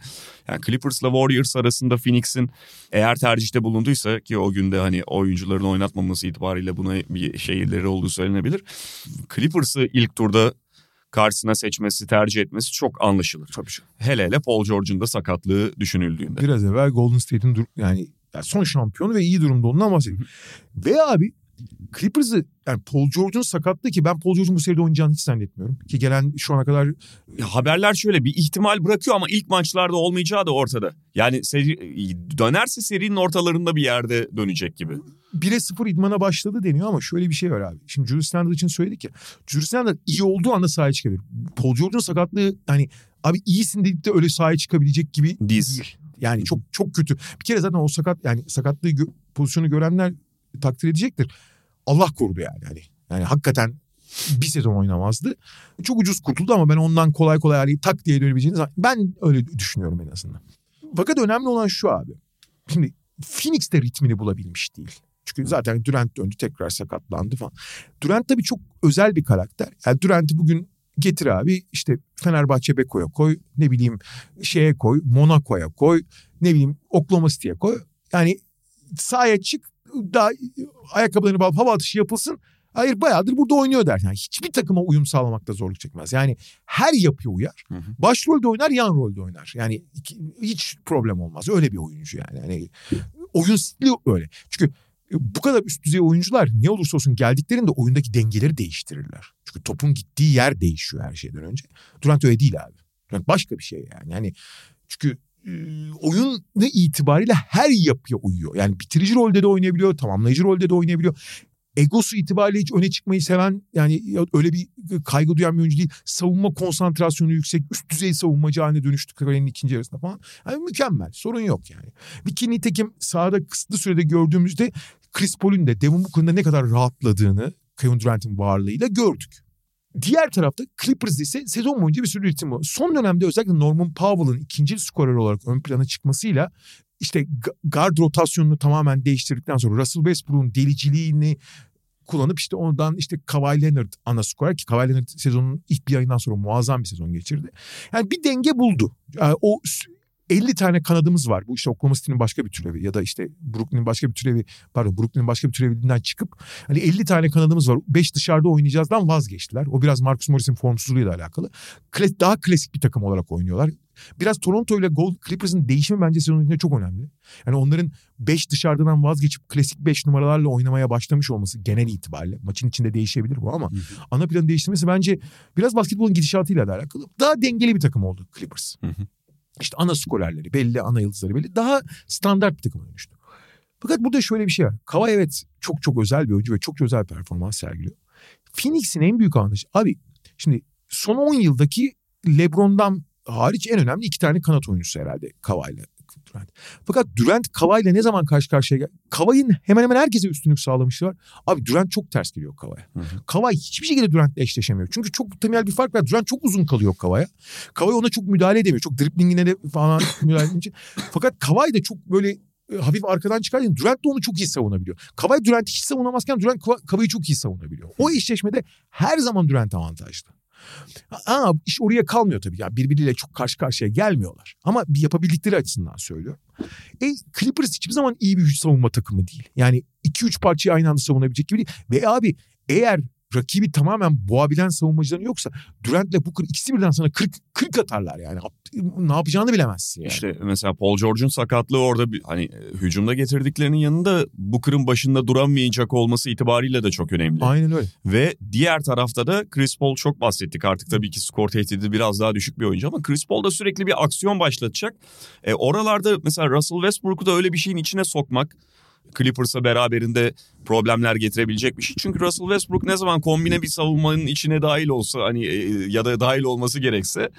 Yani Clippers'la Warriors arasında Phoenix'in eğer tercihte bulunduysa ki o günde hani oyuncuların oynatmaması itibariyle buna bir şeyleri olduğu söylenebilir. Clippers'ı ilk turda karşısına seçmesi, tercih etmesi çok anlaşılır. Tabii canım. Hele hele Paul George'un da sakatlığı düşünüldüğünde. Biraz evvel Golden State'in yani, yani son şampiyonu ve iyi durumda ondan bahsediyorum. Ve abi Clippers'ı yani Paul George'un sakatlığı ki ben Paul George'un bu seride oynayacağını hiç zannetmiyorum. Ki gelen şu ana kadar... Ya haberler şöyle bir ihtimal bırakıyor ama ilk maçlarda olmayacağı da ortada. Yani seri, dönerse serinin ortalarında bir yerde dönecek gibi. 1'e 0 idmana başladı deniyor ama şöyle bir şey var abi. Şimdi Julius Randle için söyledik ya. Julius Randle iyi olduğu anda sahaya çıkabilir. Paul George'un sakatlığı hani abi iyisin deyip de öyle sahaya çıkabilecek gibi değil. Yani çok çok kötü. Bir kere zaten o sakat yani sakatlığı pozisyonu görenler takdir edecektir. Allah korudu yani. Yani, yani hakikaten bir sezon oynamazdı. Çok ucuz kurtuldu ama ben ondan kolay kolay hani tak diye dönebileceğini ben öyle düşünüyorum en azından. Fakat önemli olan şu abi. Şimdi Phoenix de ritmini bulabilmiş değil. Çünkü zaten Durant döndü tekrar sakatlandı falan. Durant tabii çok özel bir karakter. Yani Durant'i bugün getir abi işte Fenerbahçe Beko'ya koy ne bileyim şeye koy Monaco'ya koy ne bileyim Oklahoma City'ye koy. Yani sahaya çık daha ayakkabılarını bağlayıp hava atışı yapılsın. Hayır bayağıdır burada oynuyor der. Yani hiçbir takıma uyum sağlamakta zorluk çekmez. Yani her yapıya uyar. Hı hı. Başrolde oynar, yan rolde oynar. Yani hiç problem olmaz. Öyle bir oyuncu yani. yani oyun stili öyle. Çünkü bu kadar üst düzey oyuncular ne olursa olsun geldiklerinde oyundaki dengeleri değiştirirler. Çünkü topun gittiği yer değişiyor her şeyden önce. Durant öyle değil abi. Durant başka bir şey yani. Yani çünkü oyun ne itibariyle her yapıya uyuyor. Yani bitirici rolde de oynayabiliyor, tamamlayıcı rolde de oynayabiliyor. Egosu itibariyle hiç öne çıkmayı seven yani öyle bir kaygı duyan bir oyuncu değil. Savunma konsantrasyonu yüksek, üst düzey savunmacı haline dönüştü kariyerin ikinci yarısında falan. Yani mükemmel, sorun yok yani. Bir ki nitekim sahada kısıtlı sürede gördüğümüzde Chris Paul'un de Devin Booker'ın da ne kadar rahatladığını Kevin Durant'in varlığıyla gördük. Diğer tarafta Clippers ise sezon boyunca bir sürü ritim var. Son dönemde özellikle Norman Powell'ın ikinci skorer olarak ön plana çıkmasıyla işte guard rotasyonunu tamamen değiştirdikten sonra Russell Westbrook'un deliciliğini kullanıp işte ondan işte Kawhi Leonard ana skorer ki Kawhi Leonard sezonun ilk bir ayından sonra muazzam bir sezon geçirdi. Yani bir denge buldu. Yani o 50 tane kanadımız var. Bu işte Oklahoma City'nin başka bir türevi ya da işte Brooklyn'in başka bir türevi pardon Brooklyn'in başka bir türevinden çıkıp hani 50 tane kanadımız var. 5 dışarıda oynayacağızdan vazgeçtiler. O biraz Marcus Morris'in formsuzluğuyla alakalı. Daha klasik bir takım olarak oynuyorlar. Biraz Toronto ile Gold Clippers'ın değişimi bence sezon çok önemli. Yani onların 5 dışarıdan vazgeçip klasik 5 numaralarla oynamaya başlamış olması genel itibariyle. Maçın içinde değişebilir bu ama hı hı. ana planı değiştirmesi bence biraz basketbolun gidişatıyla da alakalı. Daha dengeli bir takım oldu Clippers. Hı hı. İşte ana skorerleri belli, ana yıldızları belli. Daha standart bir takıma dönüştü. Fakat burada şöyle bir şey var. Kava evet çok çok özel bir oyuncu ve çok özel bir performans sergiliyor. Phoenix'in en büyük avantajı abi şimdi son 10 yıldaki LeBron'dan hariç en önemli iki tane kanat oyuncusu herhalde Kava ile Durant. Fakat Durant Kava ile ne zaman karşı karşıya gel? Kava'nın hemen hemen herkese üstünlük sağlamışlar. Abi Durant çok ters geliyor Kava'ya. Kava hiçbir şekilde Durant'la eşleşemiyor. Çünkü çok temel bir fark var. Durant çok uzun kalıyor Kava'ya. Kava ona çok müdahale edemiyor. Çok driplingine de falan müdahale edince. Fakat Kavay da çok böyle e, hafif arkadan çıkarken Durant da onu çok iyi savunabiliyor. Kavay Durant hiç savunamazken Durant Kavay'ı çok iyi savunabiliyor. O eşleşmede her zaman Durant avantajlı. Aa, iş oraya kalmıyor tabii. Yani birbiriyle çok karşı karşıya gelmiyorlar. Ama bir yapabildikleri açısından söylüyorum. E, Clippers hiçbir zaman iyi bir hücum savunma takımı değil. Yani 2-3 parçayı aynı anda savunabilecek gibi değil. Ve abi eğer rakibi tamamen boğabilen savunmacıların yoksa Durant'le Booker ikisi birden sana 40 40 atarlar yani. Ne yapacağını bilemezsin yani. İşte mesela Paul George'un sakatlığı orada bir, hani e, hücumda getirdiklerinin yanında Booker'ın başında duramayacak olması itibariyle de çok önemli. Aynen öyle. Ve diğer tarafta da Chris Paul çok bahsettik artık tabii ki skor tehdidi biraz daha düşük bir oyuncu ama Chris Paul da sürekli bir aksiyon başlatacak. E, oralarda mesela Russell Westbrook'u da öyle bir şeyin içine sokmak Clippers'a beraberinde problemler getirebilecek bir şey. Çünkü Russell Westbrook ne zaman kombine bir savunmanın içine dahil olsa hani e, ya da dahil olması gerekse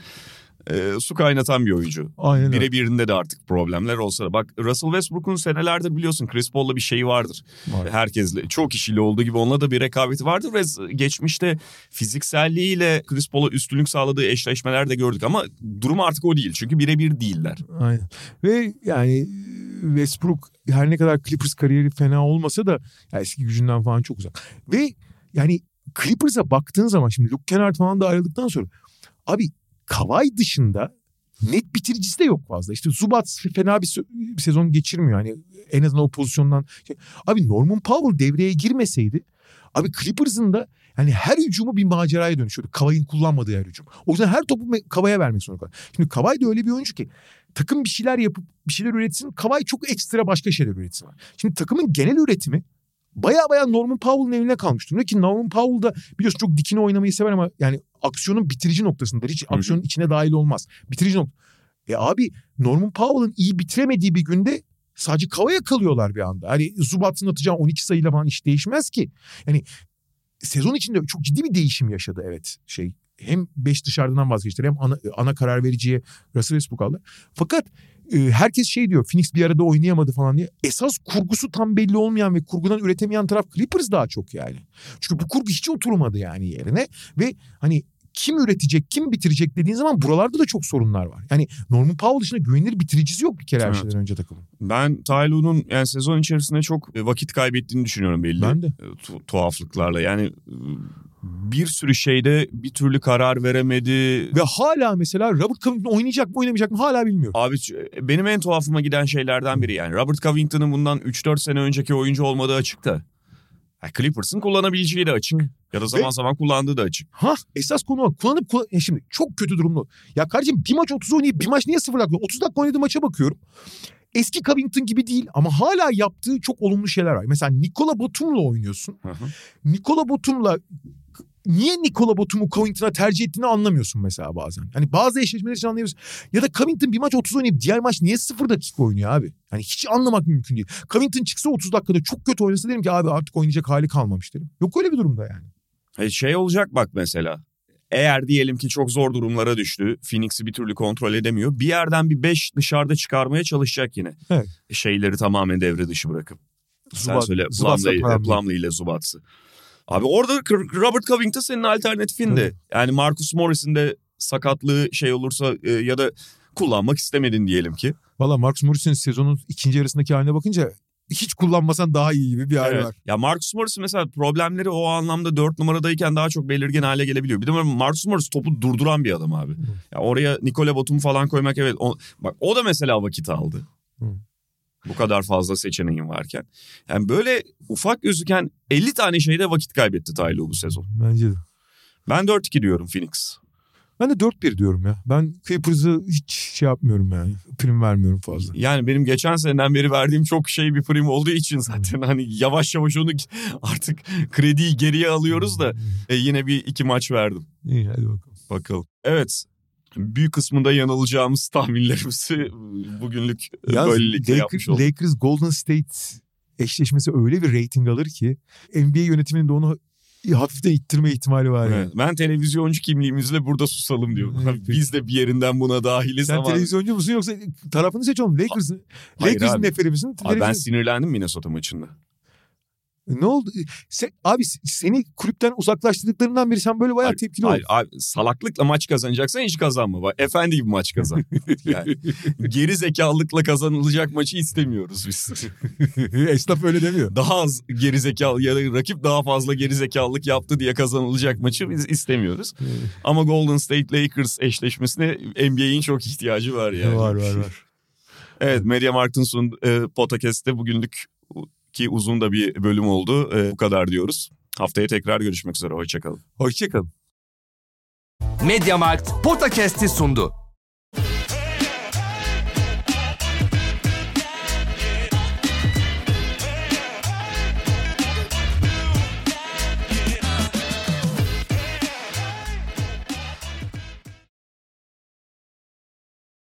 e, su kaynatan bir oyuncu. Aynen. Birebirinde de artık problemler olsa da. Bak Russell Westbrook'un senelerdir biliyorsun Chris Paul'la bir şeyi vardır. Var. Herkesle, çok kişiyle olduğu gibi onunla da bir rekabeti vardır ve geçmişte fizikselliğiyle Chris Paul'a üstünlük sağladığı eşleşmeler de gördük ama durum artık o değil. Çünkü birebir değiller. Aynen. Ve yani Westbrook her ne kadar Clippers kariyeri fena olmasa da ya eski gücünden falan çok uzak. Ve yani Clippers'a baktığın zaman şimdi Luke Kennard falan da ayrıldıktan sonra abi Kawhi dışında net bitiricisi de yok fazla. İşte Zubac fena bir, sö- bir sezon geçirmiyor. Hani en azından o pozisyondan. Şey- Abi Norman Powell devreye girmeseydi abi Clippers'ın da yani her hücumu bir maceraya dönüşüyordu. Kavay'ın kullanmadığı her hücum. O yüzden her topu Kavay'a vermek zorunda. Şimdi Kavay da öyle bir oyuncu ki takım bir şeyler yapıp bir şeyler üretsin. Kavay çok ekstra başka şeyler üretsin. Şimdi takımın genel üretimi baya baya Norman Powell'ın eline kalmış durumda ki Norman Powell da biliyorsun çok dikine oynamayı sever ama yani aksiyonun bitirici noktasındadır. Hiç aksiyonun içine dahil olmaz. Bitirici nokta. E abi Norman Powell'ın iyi bitiremediği bir günde sadece Kavaya kalıyorlar bir anda. Hani Zubat'ın atacağı 12 sayıyla falan iş değişmez ki. Yani sezon içinde çok ciddi bir değişim yaşadı evet şey. Hem 5 dışarıdan vazgeçtiler hem ana, ana karar vericiye Russell Westbrook aldı. Fakat e, herkes şey diyor Phoenix bir arada oynayamadı falan diye. Esas kurgusu tam belli olmayan ve kurgudan üretemeyen taraf Clippers daha çok yani. Çünkü bu kurgu hiç oturmadı yani yerine ve hani kim üretecek, kim bitirecek dediğin zaman buralarda da çok sorunlar var. Yani Norman Powell dışında güvenilir bitiricisi yok bir kere her Evet. şeyden önce takımın. Ben Tyloo'nun yani sezon içerisinde çok vakit kaybettiğini düşünüyorum belli. Ben de. e, tu- tuhaflıklarla. Yani e, bir sürü şeyde bir türlü karar veremedi. Ve hala mesela Robert Covington oynayacak mı oynamayacak mı hala bilmiyorum. Abi benim en tuhafıma giden şeylerden biri yani. Robert Covington'ın bundan 3-4 sene önceki oyuncu olmadığı açık da. Clippers'ın kullanabileceği de açık. Ya da zaman zaman kullandığı da açık. Ha esas konu o. Kullanıp kullan... Ya şimdi çok kötü durumda. Ya kardeşim bir maç 30 oynayıp bir maç niye 0 dakika? 30 dakika oynadığı maça bakıyorum. Eski Covington gibi değil ama hala yaptığı çok olumlu şeyler var. Mesela Nikola Batum'la oynuyorsun. Hı hı. Nikola Batum'la niye Nikola Batum'u Covington'a tercih ettiğini anlamıyorsun mesela bazen. Hani bazı eşleşmeler için anlayabiliyorsun. Ya da Covington bir maç 30 oynayıp diğer maç niye 0 dakika oynuyor abi? Hani hiç anlamak mümkün değil. Covington çıksa 30 dakikada çok kötü oynasa derim ki abi artık oynayacak hali kalmamış derim. Yok öyle bir durumda yani. E, Şey olacak bak mesela. Eğer diyelim ki çok zor durumlara düştü. Phoenix'i bir türlü kontrol edemiyor. Bir yerden bir 5 dışarıda çıkarmaya çalışacak yine. Evet. Şeyleri tamamen devre dışı bırakıp. Sen Zubat- söyle Zubats'la Plumlee, Plumlee. Plumlee ile Zubats'ı. Abi orada Robert Covington senin alternatifin de. Evet. Yani Marcus Morris'in de sakatlığı şey olursa e, ya da kullanmak istemedin diyelim ki. Valla Marcus Morris'in sezonun ikinci yarısındaki haline bakınca hiç kullanmasan daha iyi gibi bir hali Evet. var. Ya Marcus Morris mesela problemleri o anlamda 4 numaradayken daha çok belirgin hale gelebiliyor. Bir de Marcus Morris topu durduran bir adam abi. Ya oraya Nikola Batum falan koymak evet. O, bak o da mesela vakit aldı. Hı. Bu kadar fazla seçeneğin varken. Yani böyle ufak gözüken 50 tane şeyde vakit kaybetti Tylo bu sezon. Bence de. Ben 4-2 diyorum Phoenix. Ben de 4-1 diyorum ya. Ben Clippers'ı hiç şey yapmıyorum yani. Prim vermiyorum fazla. Yani benim geçen seneden beri verdiğim çok şey bir prim olduğu için zaten hani yavaş yavaş onu artık krediyi geriye alıyoruz da e, yine bir iki maç verdim. İyi hadi bakalım. Bakalım. Evet. Büyük kısmında yanılacağımız tahminlerimizi bugünlük Yalnız böylelikle yapmış Lakers, olduk. Lakers Golden State eşleşmesi öyle bir rating alır ki NBA yönetiminin de onu hafiften ittirme ihtimali var yani. Evet, ben televizyoncu kimliğimizle burada susalım diyorum. Evet. Biz de bir yerinden buna dahiliz Sen ama... televizyoncu musun yoksa tarafını seç oğlum. Lakers'ın abi. neferi misin? Abi ben sinirlendim Minnesota maçında. Ne oldu? Sen, abi seni kulüpten uzaklaştırdıklarından beri sen böyle bayağı Hayır, tepkili oldun. abi, salaklıkla maç kazanacaksan hiç kazanma. Bak, Efendi gibi maç kazan. Yani, geri zekalılıkla kazanılacak maçı istemiyoruz biz. Esnaf öyle demiyor. daha az geri zekalı ya da rakip daha fazla geri zekalılık yaptı diye kazanılacak maçı biz istemiyoruz. Ama Golden State Lakers eşleşmesine NBA'in çok ihtiyacı var yani. Var var var. Evet Media Markt'ın sun e, podcast'te bugünlük ki uzun da bir bölüm oldu. E, bu kadar diyoruz. Haftaya tekrar görüşmek üzere. Hoşçakalın. Hoşçakalın. Mediamarkt Podcast'i sundu.